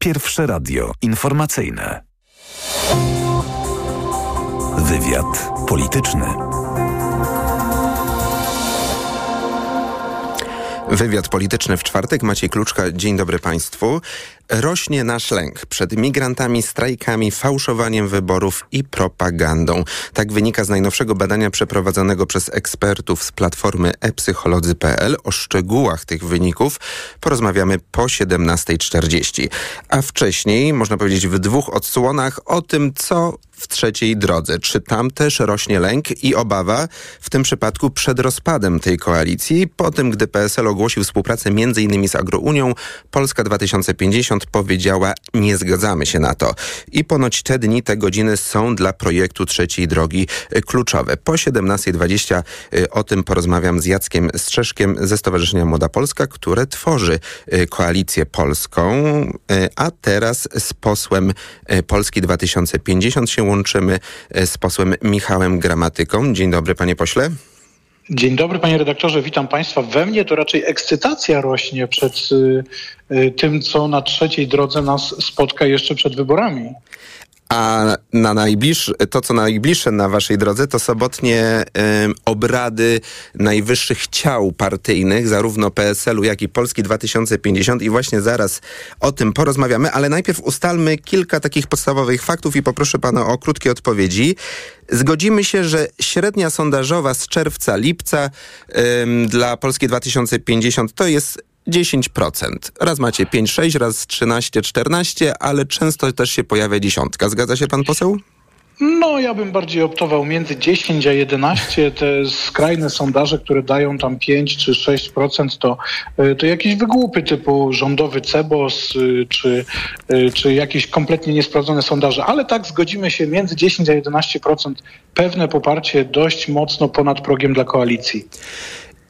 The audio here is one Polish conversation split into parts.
Pierwsze radio informacyjne. Wywiad polityczny. Wywiad polityczny w czwartek. Maciej Kluczka, dzień dobry Państwu. Rośnie nasz lęk przed migrantami, strajkami, fałszowaniem wyborów i propagandą. Tak wynika z najnowszego badania przeprowadzonego przez ekspertów z platformy epsycholodzy.pl. O szczegółach tych wyników porozmawiamy po 17.40. A wcześniej, można powiedzieć w dwóch odsłonach, o tym, co w trzeciej drodze. Czy tam też rośnie lęk i obawa, w tym przypadku przed rozpadem tej koalicji? Po tym, gdy PSL ogłosił współpracę m.in. z Agrounią, Polska 2050 powiedziała, nie zgadzamy się na to. I ponoć te dni, te godziny są dla projektu trzeciej drogi kluczowe. Po 17.20 y, o tym porozmawiam z Jackiem Strzeszkiem ze Stowarzyszenia Młoda Polska, które tworzy y, koalicję polską, y, a teraz z posłem Polski 2050 się łączymy z posłem Michałem Gramatyką. Dzień dobry, panie pośle. Dzień dobry, panie redaktorze, witam państwa. We mnie to raczej ekscytacja rośnie przed y, y, tym, co na trzeciej drodze nas spotka jeszcze przed wyborami. A na najbliższe, to, co najbliższe na waszej drodze, to sobotnie y, obrady najwyższych ciał partyjnych, zarówno PSL-u, jak i Polski 2050 i właśnie zaraz o tym porozmawiamy, ale najpierw ustalmy kilka takich podstawowych faktów i poproszę pana o krótkie odpowiedzi. Zgodzimy się, że średnia sondażowa z czerwca, lipca y, dla Polski 2050 to jest 10%. Raz macie 5-6, raz 13-14, ale często też się pojawia dziesiątka. Zgadza się pan poseł? No, ja bym bardziej optował między 10 a 11. Te skrajne sondaże, które dają tam 5 czy 6%, to, y, to jakieś wygłupy typu rządowy Cebos y, czy, y, czy jakieś kompletnie niesprawdzone sondaże. Ale tak zgodzimy się między 10 a 11%. Pewne poparcie dość mocno ponad progiem dla koalicji.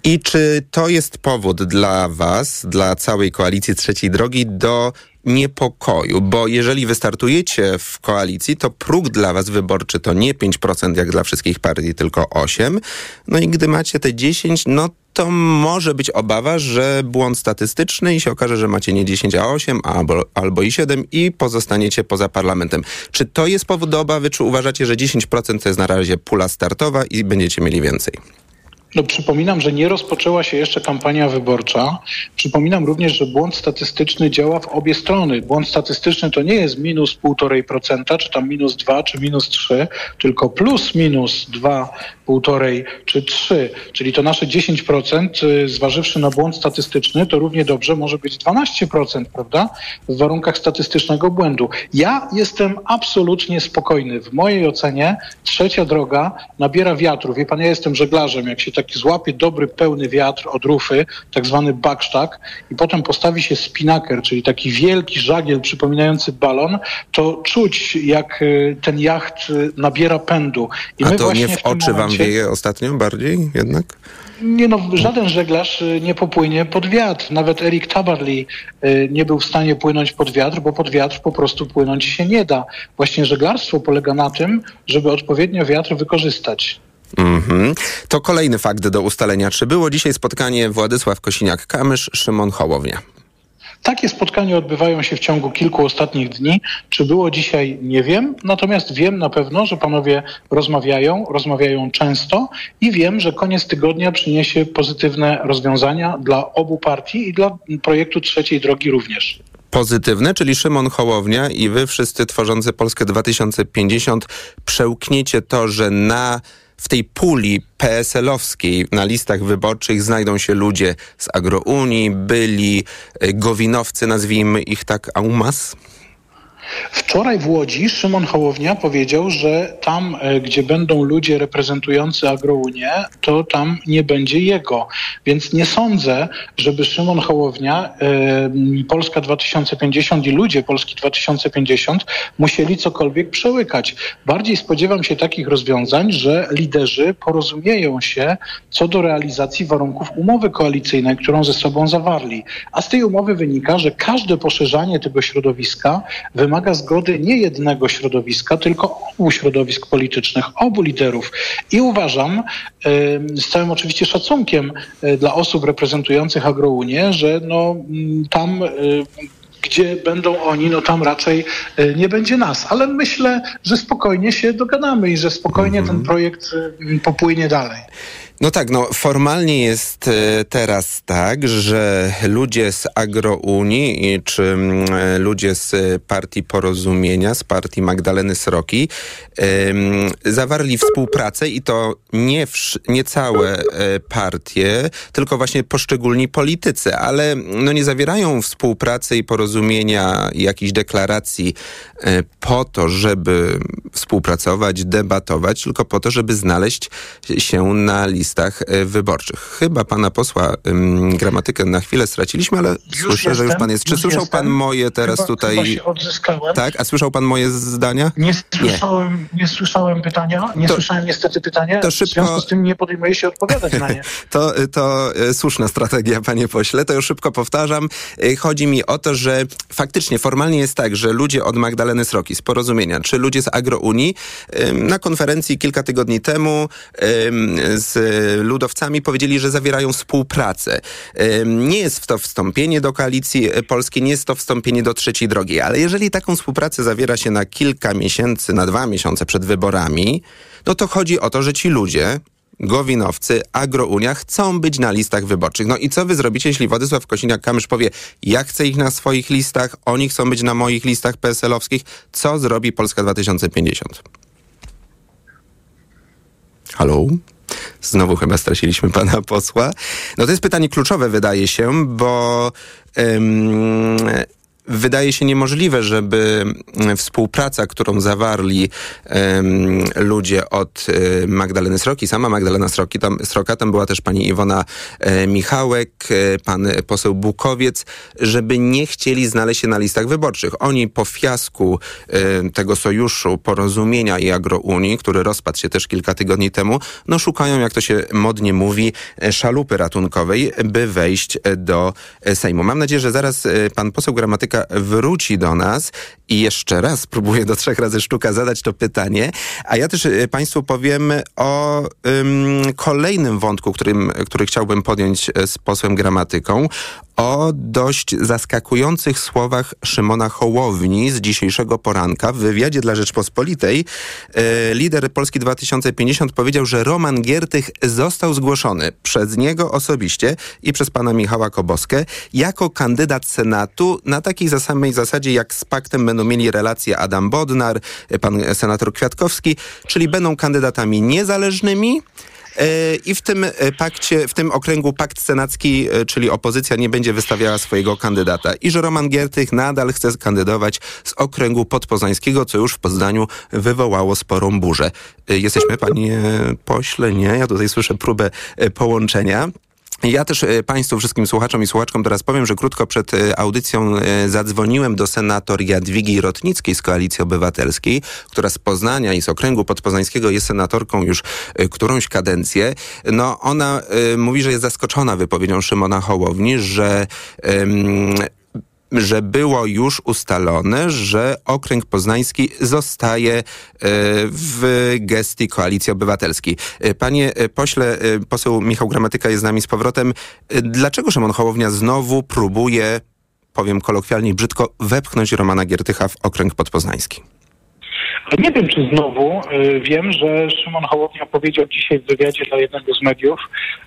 I czy to jest powód dla Was, dla całej koalicji trzeciej drogi do niepokoju? Bo jeżeli wystartujecie w koalicji, to próg dla Was wyborczy to nie 5% jak dla wszystkich partii, tylko 8%. No i gdy macie te 10%, no to może być obawa, że błąd statystyczny i się okaże, że macie nie 10, a 8, albo, albo i 7 i pozostaniecie poza parlamentem. Czy to jest powód do obawy, czy uważacie, że 10% to jest na razie pula startowa i będziecie mieli więcej? No, przypominam, że nie rozpoczęła się jeszcze kampania wyborcza. Przypominam również, że błąd statystyczny działa w obie strony. Błąd statystyczny to nie jest minus 1,5%, czy tam minus 2, czy minus 3, tylko plus minus 2, półtorej czy 3, czyli to nasze 10%, y, zważywszy na błąd statystyczny, to równie dobrze może być 12%, prawda? W warunkach statystycznego błędu. Ja jestem absolutnie spokojny. W mojej ocenie trzecia droga nabiera wiatru. Wie pan, ja jestem żeglarzem. Jak się taki złapie dobry, pełny wiatr od rufy, tak zwany backstack i potem postawi się spinaker, czyli taki wielki żagiel przypominający balon, to czuć jak y, ten jacht y, nabiera pędu. I A to nie w, oczy wam wieje ostatnio bardziej jednak? Nie no, żaden żeglarz y, nie popłynie pod wiatr. Nawet Eric Tabarly nie był w stanie płynąć pod wiatr, bo pod wiatr po prostu płynąć się nie da. Właśnie żeglarstwo polega na tym, żeby odpowiednio wiatr wykorzystać. Mm -hmm. To kolejny fakt do ustalenia. Czy było dzisiaj spotkanie Władysław Kosiniak-Kamysz, Szymon Hołownia? Takie spotkania odbywają się w ciągu kilku ostatnich dni. Czy było dzisiaj, nie wiem. Natomiast wiem na pewno, że panowie rozmawiają, rozmawiają często i wiem, że koniec tygodnia przyniesie pozytywne rozwiązania dla obu partii i dla projektu trzeciej drogi również pozytywne, czyli Szymon Hołownia i wy wszyscy tworzący Polskę 2050 przełkniecie to, że na w tej puli PSL-owskiej na listach wyborczych znajdą się ludzie z Agrounii, byli e, gowinowcy, nazwijmy ich tak, aumas? Wczoraj w Łodzi Szymon Hołownia powiedział, że tam, e, gdzie będą ludzie reprezentujący Agrounię, to tam nie będzie jego. Więc nie sądzę, żeby Szymon Hołownia, e, Polska 2050 i ludzie Polski 2050 musieli cokolwiek przełykać. Bardziej spodziewam się takich rozwiązań, że liderzy porozumieją się co do realizacji warunków umowy koalicyjnej, którą ze sobą zawarli. A z tej umowy wynika, że każde poszerzanie tego środowiska wymaga wymaga zgody nie jednego środowiska, tylko obu środowisk politycznych, obu liderów. I uważam, z całym oczywiście szacunkiem e, dla osób reprezentujących Agrounię, że no, tam gdzie będą oni, no tam raczej y, nie będzie nas. Ale myślę, że spokojnie się dogadamy i że spokojnie ten projekt y, popłynie dalej. No tak, no formalnie jest e, teraz tak, że ludzie z Agrounii czy mm, e, ludzie z partii Porozumienia, z partii Magdaleny Sroki zawarli współpracę i to nie, nie całe e, partie, tylko właśnie poszczególni politycy, ale no nie zawierają współpracy i porozumienia jakichś deklaracji po to, żeby współpracować, debatować, tylko po to, żeby znaleźć się na listę listach e, wyborczych. Chyba pana posła um, gramatykę na chwilę straciliśmy, ale już słyszę, jestem, że już pan jest. Czy słyszał jestem. pan moje teraz chyba, tutaj? Chyba się odzyskałem. Tak, a słyszał pan moje zdania? Nie słyszałem, nie. nie słyszałem pytania, nie to, słyszałem niestety pytania, to szybko... w związku z tym nie podejmuję się odpowiadać na nie. to, to e, słuszna strategia, panie pośle, to już szybko powtarzam. E, chodzi mi o to, że faktycznie formalnie jest tak, że ludzie od Magdaleny Sroki z Porozumienia, czy ludzie z Agrounii na konferencji kilka tygodni temu z ludowcami powiedzieli, że zawierają współpracę. Nie jest to wstąpienie do koalicji polskiej, nie jest to wstąpienie do trzeciej drogi, ale jeżeli taką współpracę zawiera się na kilka miesięcy, na dwa miesiące przed wyborami, no to chodzi o to, że ci ludzie, Gowinowcy, Agrounia chcą być na listach wyborczych. No i co wy zrobicie, jeśli Władysław Kosiniak-Kamysz powie, ja chcę ich na swoich listach, oni chcą być na moich listach PSL-owskich, co zrobi Polska 2050? Halo? Znowu chyba straciliśmy pana posła. No to jest pytanie kluczowe, wydaje się, bo wydaje się niemożliwe, żeby mm, współpraca, którą zawarli um, ludzie od e, Magdaleny Sroki, sama Magdalena Sroki, tam, Sroka, tam była też pani Iwona e, Michałek, e, pan poseł Bukowiec, żeby nie chcieli znaleźć się na listach wyborczych. Oni po fiasku e, tego sojuszu, porozumienia i agrounii, który rozpadł się też kilka tygodni temu, no szukają, jak to się modnie mówi, e, szalupy ratunkowej, by wejść do e, Sejmu. Mam nadzieję, że zaraz pan poseł Gramatyka wróci do nas i jeszcze raz próbuję do trzech razy sztuka zadać to pytanie, a ja też y, Państwu powiem o ym, kolejnym wątku, którym, który chciałbym podjąć y, z posłem Gramatyką, o dość zaskakujących słowach Szymona Hołowni z dzisiejszego poranka w wywiadzie dla Rzeczpospolitej. E, lider Polski 2050 powiedział, że Roman Giertych został zgłoszony przez niego osobiście i przez pana Michała Koboskę jako kandydat Senatu na takiej samej zasadzie jak z paktem będą mieli relacje Adam Bodnar, pan senator Kwiatkowski, czyli będą kandydatami niezależnymi, E, I w tym e, pakcie, w tym okręgu pakt senacki, e, czyli opozycja nie będzie wystawiała swojego kandydata. I że Roman Giertych nadal chce kandydować z okręgu podpoznańskiego, co już w Poznaniu wywołało sporą burzę. Jesteśmy, panie pośle? Nie, ja tutaj słyszę próbę połączenia. Ja też e, Państwu, wszystkim słuchaczom i słuchaczkom teraz powiem, że krótko przed e, audycją e, zadzwoniłem do senator Jadwigi Rotnickiej z Koalicji Obywatelskiej, która z Poznania i z okręgu podpoznańskiego jest senatorką już którąś kadencję. No ona mówi, że jest zaskoczona wypowiedzią Szymona Hołowni, że że było już ustalone, że okręg poznański zostaje e, w gestii Koalicji Obywatelskiej. E, panie e, pośle, poseł Michał Gramatyka jest z nami z powrotem. Dlaczego Szymon Hołownia znowu próbuje, powiem kolokwialnie brzydko, wepchnąć Romana Giertycha w okręg podpoznański? Nie wiem, czy znowu. Y, wiem, że Szymon Hołownia powiedział dzisiaj w wywiadzie dla jednego z mediów,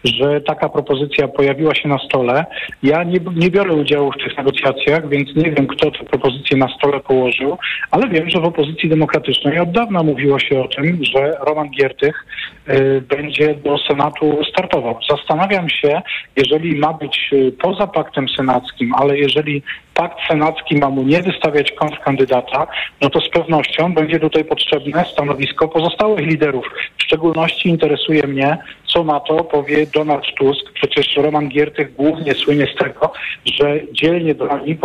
że taka propozycja pojawiła się na stole. Ja nie, nie biorę udziału w tych negocjacjach, więc nie wiem, kto tę propozycję na stole położył, ale wiem, że w opozycji demokratycznej od dawna mówiło się o tym, że Roman Giertych y, będzie do Senatu startował. Zastanawiam się, jeżeli ma być y, poza paktem senackim, ale jeżeli pakt senacki ma mu nie wystawiać kontrkandydata, no to z pewnością będzie tutaj potrzebne stanowisko pozostałych liderów. W szczególności interesuje mnie, co na to powie Donald Tusk. Przecież Roman Giertych głównie słynie z tego, że dzielnie broni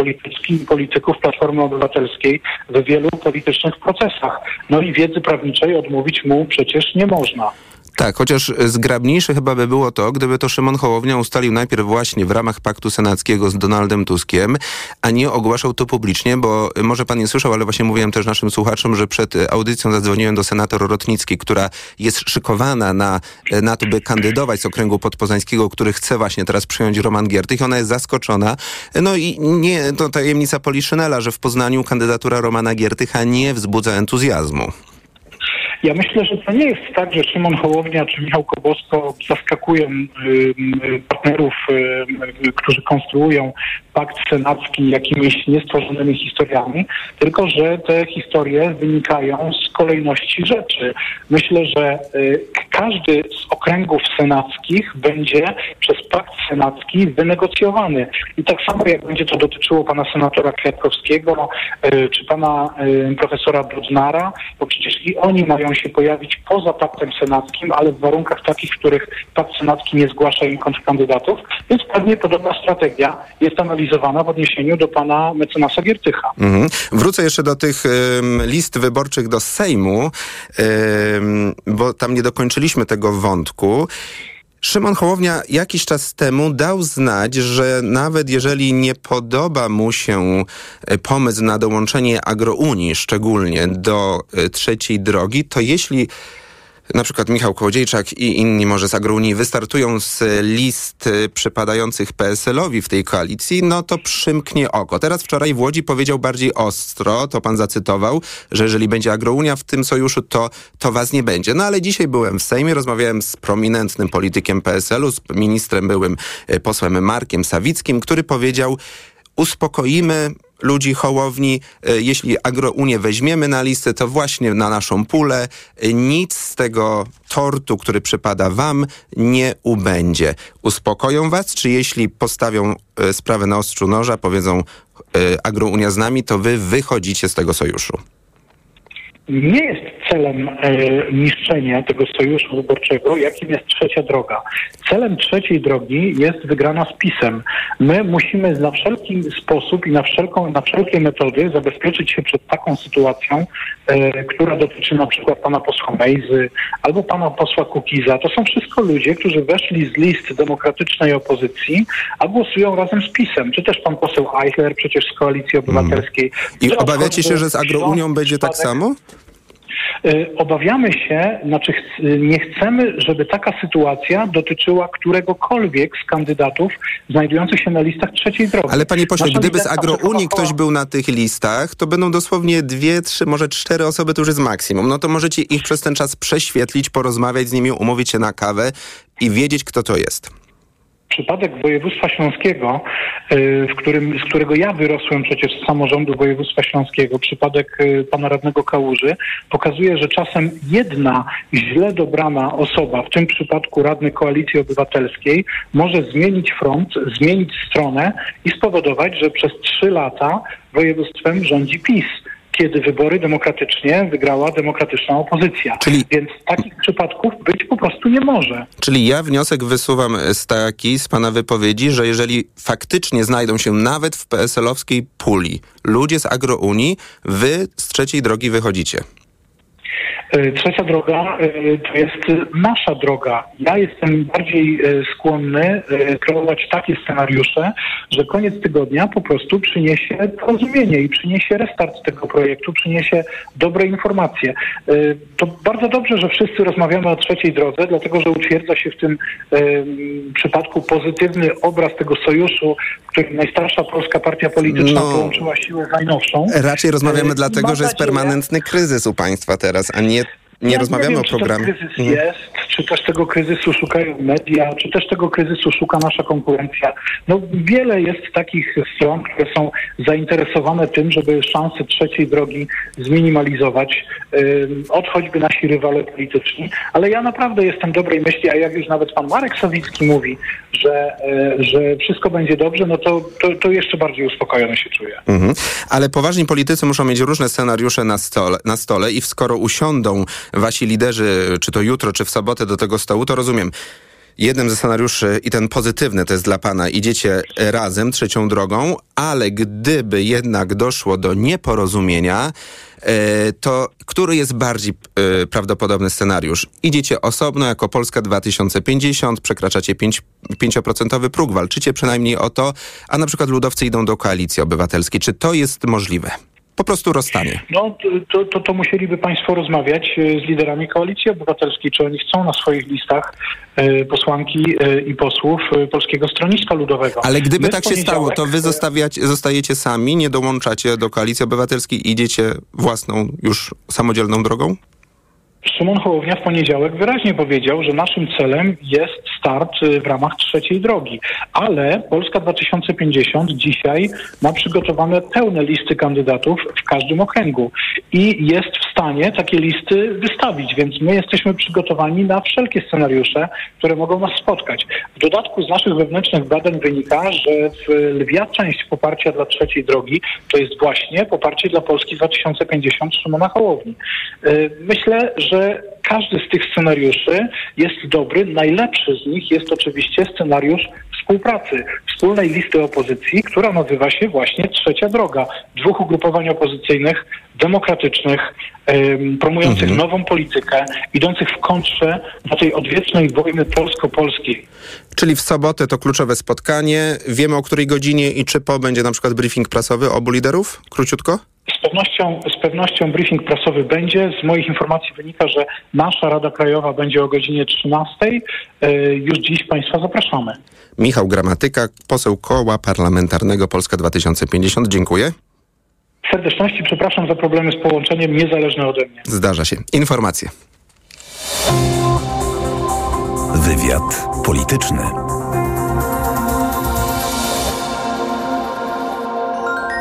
polityków Platformy Obywatelskiej w wielu politycznych procesach. No i wiedzy prawniczej odmówić mu przecież nie można. Tak, chociaż zgrabniejsze chyba by było to, gdyby to Szymon Hołownia ustalił najpierw właśnie w ramach paktu senackiego z Donaldem Tuskiem, a nie ogłaszał to publicznie, bo może pan nie słyszał, ale właśnie mówiłem też naszym słuchaczom, że przed audycją zadzwoniłem do senator Rotnickiej, która jest szykowana na, na to, by kandydować z okręgu podpozańskiego, który chce właśnie teraz przyjąć Roman Giertych. Ona jest zaskoczona. No i nie, to tajemnica Poliszynela, że w Poznaniu kandydatura Romana Giertycha nie wzbudza entuzjazmu. Ja myślę, że to nie jest tak, że Szymon Hołownia czy Michał Kobosko zaskakują partnerów, którzy konstruują pakt senacki jakimiś niestworzonymi historiami, tylko że te historie wynikają z kolejności rzeczy. Myślę, że y, każdy z okręgów senackich będzie przez pakt senacki wynegocjowany. I tak samo jak będzie to dotyczyło pana senatora Kwiatkowskiego y, czy pana y, profesora Brudnara, bo przecież i oni mają się pojawić poza paktem senackim, ale w warunkach takich, w których pakt senacki nie zgłasza im kontrkandydatów, więc pewnie podobna strategia jest analizowana w odniesieniu do pana mecenasa Giertycha. Mhm. Wrócę jeszcze do tych um, list wyborczych do Sejmu, um, bo tam nie dokończyliśmy tego wątku. Szymon Hołownia jakiś czas temu dał znać, że nawet jeżeli nie podoba mu się e, pomysł na dołączenie agrounii, szczególnie do e, trzeciej drogi, to jeśli na przykład Michał Kołodziejczak i inni może z Agrounii wystartują z list przypadających PSL-owi w tej koalicji, no to przymknie oko. Teraz wczoraj w Łodzi powiedział bardziej ostro, to pan zacytował, że jeżeli będzie Agrounia w tym sojuszu, to, to was nie będzie. No ale dzisiaj byłem w Sejmie, rozmawiałem z prominentnym politykiem PSL-u, z ministrem byłym e, posłem Markiem Sawickim, który powiedział, uspokoimy ludzi Hołowni. E, jeśli Agrounię weźmiemy na listę, to właśnie na naszą pulę e, nic z tego tortu, który przypada wam, nie ubędzie. Uspokoją was, czy jeśli postawią e, sprawę na ostrzu noża, powiedzą Agrounia z nami, to wy wychodzicie z tego sojuszu? Nie jest celem e, niszczenia tego sojuszu wyborczego, jakim jest trzecia droga. Celem trzeciej drogi jest wygrana z PiSem. My musimy na wszelki sposób i na, wszelką, na wszelkie metody zabezpieczyć się przed taką sytuacją, e, która dotyczy na przykład pana posła Mejzy albo pana posła Kukiza. To są wszystko ludzie, którzy weszli z list demokratycznej opozycji, a głosują razem z PiSem. Czy też pan poseł Eichler przecież z Koalicji Obywatelskiej. Mm. I obawiacie się, że z Agrounią będzie tak samo? Y, obawiamy się, znaczy nie chcemy, żeby taka sytuacja dotyczyła któregokolwiek z kandydatów znajdujących się na listach trzeciej drogi. Ale panie pośle, Nasza gdyby z Agrounii ktoś był na tych listach, to będą dosłownie dwie, trzy, może cztery osoby, to już jest maksimum. No to możecie ich przez ten czas prześwietlić, porozmawiać z nimi, umówić się na kawę i wiedzieć, kto to jest przypadek województwa śląskiego, y, w którym, z którego ja wyrosłem przecież z samorządu województwa śląskiego, przypadek y, pana radnego Kałuży, pokazuje, że czasem jedna źle dobrana osoba, w tym przypadku radny Koalicji Obywatelskiej, może zmienić front, zmienić stronę i spowodować, że przez trzy lata województwem rządzi PiS kiedy wybory demokratycznie wygrała demokratyczna opozycja. Czyli... Więc takich przypadków być po prostu nie może. Czyli ja wniosek wysuwam z taki, z pana wypowiedzi, że jeżeli faktycznie znajdą się nawet w PSL-owskiej puli ludzie z Agrounii, wy z trzeciej drogi wychodzicie. E, trzecia droga e, to jest nasza droga. Ja jestem bardziej e, skłonny kreować takie scenariusze, że koniec tygodnia po prostu przyniesie porozumienie i przyniesie restart tego projektu, przyniesie dobre informacje. To bardzo dobrze, że wszyscy rozmawiamy o trzeciej drodze, dlatego że utwierdza się w tym przypadku pozytywny obraz tego sojuszu, w którym najstarsza polska partia polityczna no, połączyła siłę z najnowszą. Raczej rozmawiamy dlatego, że jest permanentny kryzys u państwa teraz, a nie nie ja rozmawiamy nie wiem, o programie. Czy ten kryzys mhm. jest, czy też tego kryzysu szukają media, czy też tego kryzysu szuka nasza konkurencja. No wiele jest takich stron, które są zainteresowane tym, żeby szanse trzeciej drogi zminimalizować, yy, od choćby nasi rywale polityczni. Ale ja naprawdę jestem dobrej myśli, a jak już nawet pan Marek Sawicki mówi, że, yy, że wszystko będzie dobrze, no to, to, to jeszcze bardziej uspokojony się czuję. Mhm. Ale poważni politycy muszą mieć różne scenariusze na stole, na stole i skoro usiądą wasi liderzy, czy to jutro, czy w sobotę do tego stołu, to rozumiem. Jednym ze scenariuszy i ten pozytywny to jest dla pana idziecie razem trzecią drogą, ale gdyby jednak doszło do nieporozumienia, e, to który jest bardziej e, prawdopodobny scenariusz? Idziecie osobno jako Polska 2050, przekraczacie 5, 5% próg, walczycie przynajmniej o to, a na przykład ludowcy idą do koalicji obywatelskiej. Czy to jest możliwe? Po prostu rozstanie? No to, to, to musieliby Państwo rozmawiać e, z liderami Koalicji Obywatelskiej, czy oni chcą na swoich listach e, posłanki e, i posłów Polskiego Stronnictwa Ludowego. Ale gdyby My tak się stało, to wy zostajecie sami, nie dołączacie do Koalicji Obywatelskiej, idziecie własną, już samodzielną drogą? Szymon Hołownia w poniedziałek wyraźnie powiedział, że naszym celem jest start y, w ramach trzeciej drogi. Ale Polska 2050 dzisiaj ma przygotowane pełne listy kandydatów w każdym okręgu i jest w stanie takie listy wystawić, więc my jesteśmy przygotowani na wszelkie scenariusze, które mogą nas spotkać. W dodatku z naszych wewnętrznych badań wynika, że lwia część poparcia dla trzeciej drogi to jest właśnie poparcie dla Polski 2050 Szymona Hołowni. Y, myślę, że że każdy z tych scenariuszy jest dobry. Najlepszy z nich jest oczywiście scenariusz współpracy, wspólnej listy opozycji, która nazywa się właśnie Trzecia Droga. Dwóch ugrupowań opozycyjnych, demokratycznych, promujących mhm. nową politykę, idących w kontrze do tej odwiecznej wojny polsko-polskiej. Czyli w sobotę to kluczowe spotkanie. Wiemy o której godzinie i czy po będzie na przykład briefing prasowy obu liderów? Króciutko? Z pewnością, z pewnością briefing prasowy będzie. Z moich informacji wynika, że nasza Rada Krajowa będzie o godzinie 13. E, już dziś Państwa zapraszamy. Michał Gramatyka, poseł Koła Parlamentarnego Polska 2050. Dziękuję. Serdeczności przepraszam za problemy z połączeniem, niezależne ode mnie. Zdarza się. Informacje. Wywiad polityczny.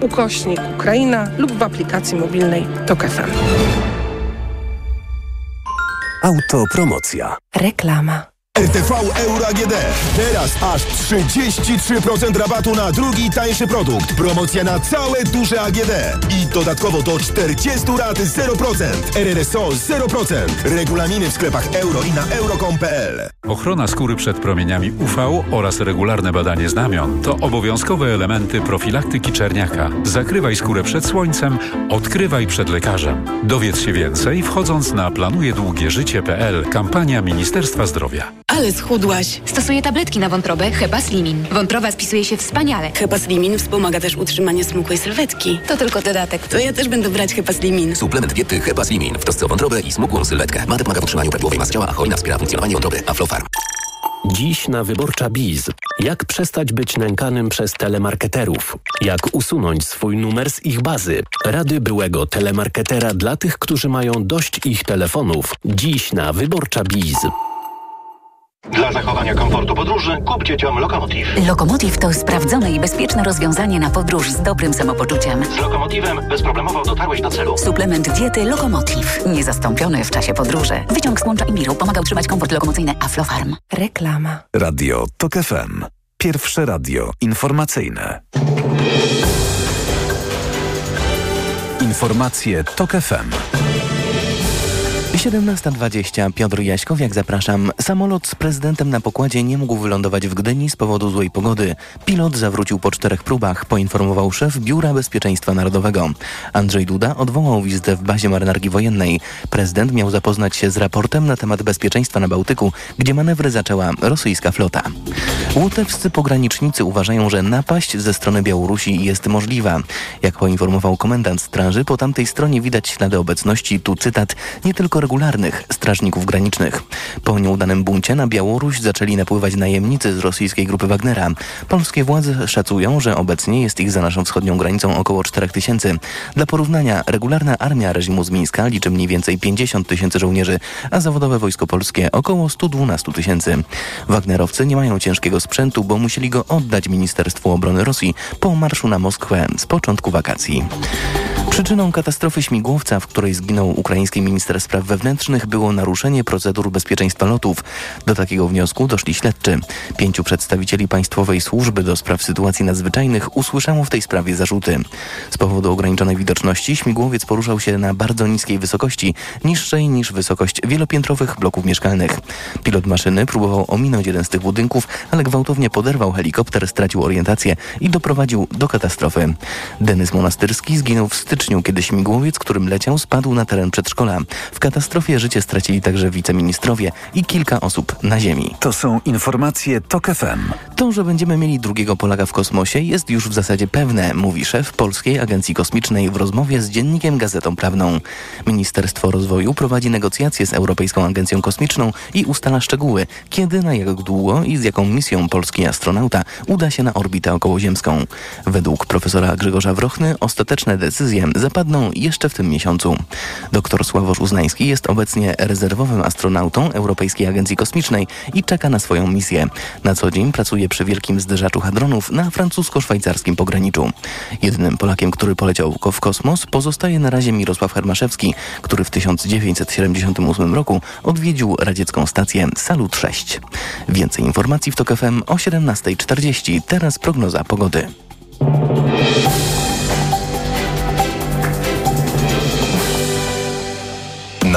ukośnik Ukraina lub w aplikacji mobilnej TOK FM. Autopromocja. Reklama. RTV Euro AGD. Teraz aż 33% rabatu na drugi tańszy produkt. Promocja na całe duże AGD. I dodatkowo do 40 lat 0%. RRSO 0%. Regulaminy w sklepach euro i na euro.com.pl. Ochrona skóry przed promieniami UV oraz regularne badanie znamion to obowiązkowe elementy profilaktyki czerniaka. Zakrywaj skórę przed słońcem, odkrywaj przed lekarzem. Dowiedz się więcej wchodząc na planujedługieżycie.pl. Kampania Ministerstwa Zdrowia. Ale schudłaś. Stosuję tabletki na wątrobę Hepa Slimin. Wątroba spisuje się wspaniale. Hepa Slimin wspomaga też utrzymanie smukłej sylwetki. To tylko dodatek. To ja też będę brać Hepa Slimin. Suplement diety Hepa Slimin w trosce o wątrobę i smukłą sylwetkę. Mate pomaga w utrzymaniu prawidłowej masy ciała, a cholina wspiera funkcjonowanie wątroby. Aflofarm. Dziś na Wyborcza Biz. Jak przestać być nękanym przez telemarketerów? Jak usunąć swój numer z ich bazy? Rady byłego telemarketera dla tych, którzy mają dość ich telefonów. Dziś na Wyborcza Biz. Dla zachowania komfortu podróży kup dzieciom Lokomotiv. Lokomotiv to sprawdzone i bezpieczne rozwiązanie na podróż z dobrym samopoczuciem. Z Lokomotivem bezproblemowo dotarłeś do celu. Suplement diety Lokomotiv. Niezastąpiony w czasie podróży. Wyciąg z łącza Imiru pomaga utrzymać komfort lokomocyjny Aflofarm. Reklama. Radio TOK FM. Pierwsze radio informacyjne. Informacje TOK FM. 17.20. Piotr Jaśkowiak, zapraszam. Samolot z prezydentem na pokładzie nie mógł wylądować w Gdyni z powodu złej pogody. Pilot zawrócił po czterech próbach, poinformował szef Biura Bezpieczeństwa Narodowego. Andrzej Duda odwołał wizytę w bazie marynarki wojennej. Prezydent miał zapoznać się z raportem na temat bezpieczeństwa na Bałtyku, gdzie manewry zaczęła rosyjska flota. Łotewscy pogranicznicy uważają, że napaść ze strony Białorusi jest możliwa. Jak poinformował komendant straży, po tamtej stronie widać ślady obecności, tu cytat, nie tylko regularnych strażników granicznych. Po nieudanym buncie na Białoruś zaczęli napływać najemnicy z rosyjskiej grupy Wagnera. Polskie władze szacują, że obecnie jest ich za naszą wschodnią granicą około 4 tysięcy. Dla porównania, regularna armia reżimu z Mińska liczy mniej więcej 50 tysięcy żołnierzy, a zawodowe Wojsko Polskie około 112 tysięcy. Wagnerowcy nie mają ciężkiego sprzętu, bo musieli go oddać Ministerstwu Obrony Rosji po marszu na Moskwę z początku wakacji. Przyczyną katastrofy śmigłowca, w której zginął ukraiński minister spraw wewnętrznych, było naruszenie procedur bezpieczeństwa lotów. Do takiego wniosku doszli śledczy. Pięciu przedstawicieli Państwowej Służby do Spraw Sytuacji Nadzwyczajnych usłyszało w tej sprawie zarzuty. Z powodu ograniczonej widoczności śmigłowiec poruszał się na bardzo niskiej wysokości, niższej niż wysokość wielopiętrowych bloków mieszkalnych. Pilot maszyny próbował ominąć jeden z tych budynków, ale gwałtownie poderwał helikopter, stracił orientację i doprowadził do katastrofy. Denys Monastyrski zginął w styczniu, kiedy śmigłowiec, którym leciał, spadł na teren przedszkola. W katastrofie życie stracili także wiceministrowie i kilka osób na ziemi. To są informacje TOK FM. To, że będziemy mieli drugiego Polaka w kosmosie jest już w zasadzie pewne, mówi szef Polskiej Agencji Kosmicznej w rozmowie z dziennikiem Gazetą Prawną. Ministerstwo Rozwoju prowadzi negocjacje z Europejską Agencją Kosmiczną i ustala szczegóły, kiedy, na jak długo i z jaką misją polski astronauta uda się na orbitę okołoziemską. Według profesora Grzegorza Wrochny ostateczne decyzje zapadną jeszcze w tym miesiącu. Doktor Sławosz Uznański jest obecnie rezerwowym astronautą Europejskiej Agencji Kosmicznej i czeka na swoją misję. Na co dzień pracuje przy wielkim zderzaczu hadronów na francusko-szwajcarskim pograniczu. Jedynym Polakiem, który poleciał w kosmos pozostaje na razie Mirosław Hermaszewski, który w 1978 roku odwiedził radziecką stację Salut 6. Więcej informacji w TOK FM o 17.40. Teraz prognoza pogody.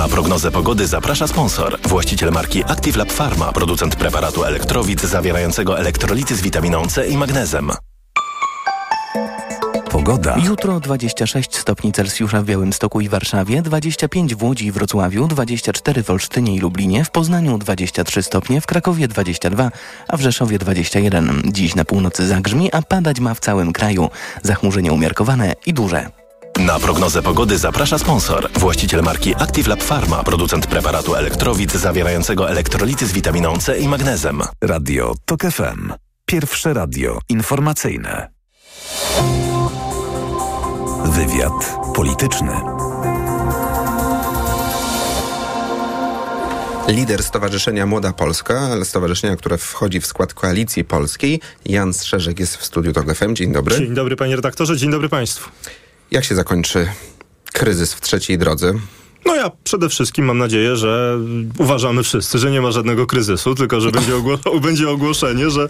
Na prognozę pogody zaprasza sponsor. Właściciel marki Active Lab Pharma, producent preparatu elektrowid zawierającego elektrolity z witaminą C i magnezem. Pogoda. Jutro 26 stopni Celsjusza w Białymstoku i Warszawie, 25 w Łodzi i Wrocławiu, 24 w Olsztynie i Lublinie, w Poznaniu 23 stopnie, w Krakowie 22, a w Rzeszowie 21. Dziś na północy zagrzmi, a padać ma w całym kraju. Zachmurzenie umiarkowane i duże. Na prognozę pogody zaprasza sponsor. Właściciel marki Active Lab Pharma, producent preparatu elektrowid zawierającego elektrolity z witaminą C i magnezem. Radio TOK FM. Pierwsze radio informacyjne. Wywiad polityczny. Lider Stowarzyszenia Młoda Polska, stowarzyszenia, które wchodzi w skład Koalicji Polskiej, Jan Strzeżek jest w studiu TOK FM. Dzień dobry. Dzień dobry panie redaktorze, dzień dobry państwu. Jak się zakończy kryzys w trzeciej drodze? No ja przede wszystkim mam nadzieję, że uważamy wszyscy, że nie ma żadnego kryzysu, tylko że będzie, ogło będzie ogłoszenie, że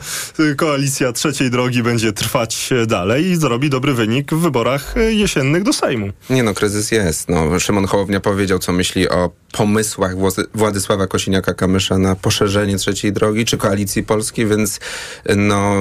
koalicja trzeciej drogi będzie trwać dalej i zrobi dobry wynik w wyborach jesiennych do Sejmu. Nie no, kryzys jest. No, Szymon Hołownia powiedział, co myśli o pomysłach Władysława Kosiniaka-Kamysza na poszerzenie trzeciej drogi czy koalicji polskiej, więc no,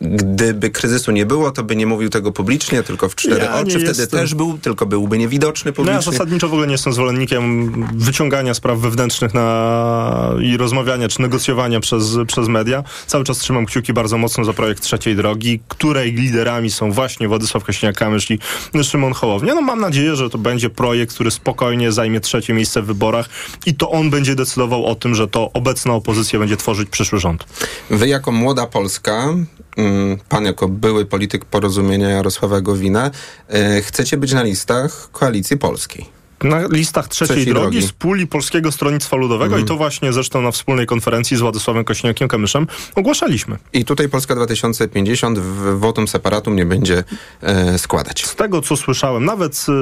gdyby kryzysu nie było, to by nie mówił tego publicznie, tylko w cztery ja oczy. Wtedy jestem... też był, tylko byłby niewidoczny publicznie. No ja zasadniczo w ogóle nie jestem zwolennikiem wyciągania spraw wewnętrznych na... i rozmawiania czy negocjowania przez, przez media. Cały czas trzymam kciuki bardzo mocno za projekt trzeciej drogi, której liderami są właśnie Władysław Kosiniak-Kamysz i Szymon Hołownia. No mam nadzieję, że to będzie projekt, który spokojnie zajmie trzecie miejsce w wyborach i to on będzie decydował o tym, że to obecna opozycja będzie tworzyć przyszły rząd. Wy jako młoda Polska, mm, pan jako były polityk porozumienia Jarosława Gowina, e, chcecie być na listach Koalicji Polskiej na listach trzeciej, trzeciej drogi, drogi, z puli Polskiego Stronnictwa Ludowego mhm. i to właśnie zresztą na wspólnej konferencji z Władysławem Kośniakiem-Kamyszem ogłaszaliśmy. I tutaj Polska 2050 w wotum separatum nie będzie e, składać. Z tego, co słyszałem, nawet e,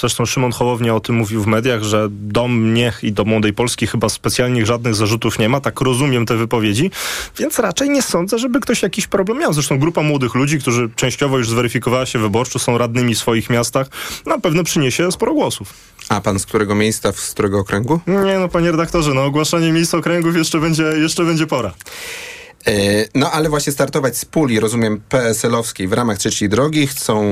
zresztą Szymon Hołownia o tym mówił w mediach, że do mnie i do Młodej Polski chyba specjalnie żadnych zarzutów nie ma, tak rozumiem te wypowiedzi, więc raczej nie sądzę, żeby ktoś jakiś problem miał. Zresztą grupa młodych ludzi, którzy częściowo już zweryfikowała się wyborczo, są radnymi w swoich miastach, na pewno przyniesie sporo głosów. A pan z którego miejsca, z którego okręgu? Nie no, panie redaktorze, no ogłaszanie miejsc okręgów jeszcze będzie, jeszcze będzie pora. E, no ale właśnie startować z puli, rozumiem, PSL-owskiej w ramach trzeciej drogi chcą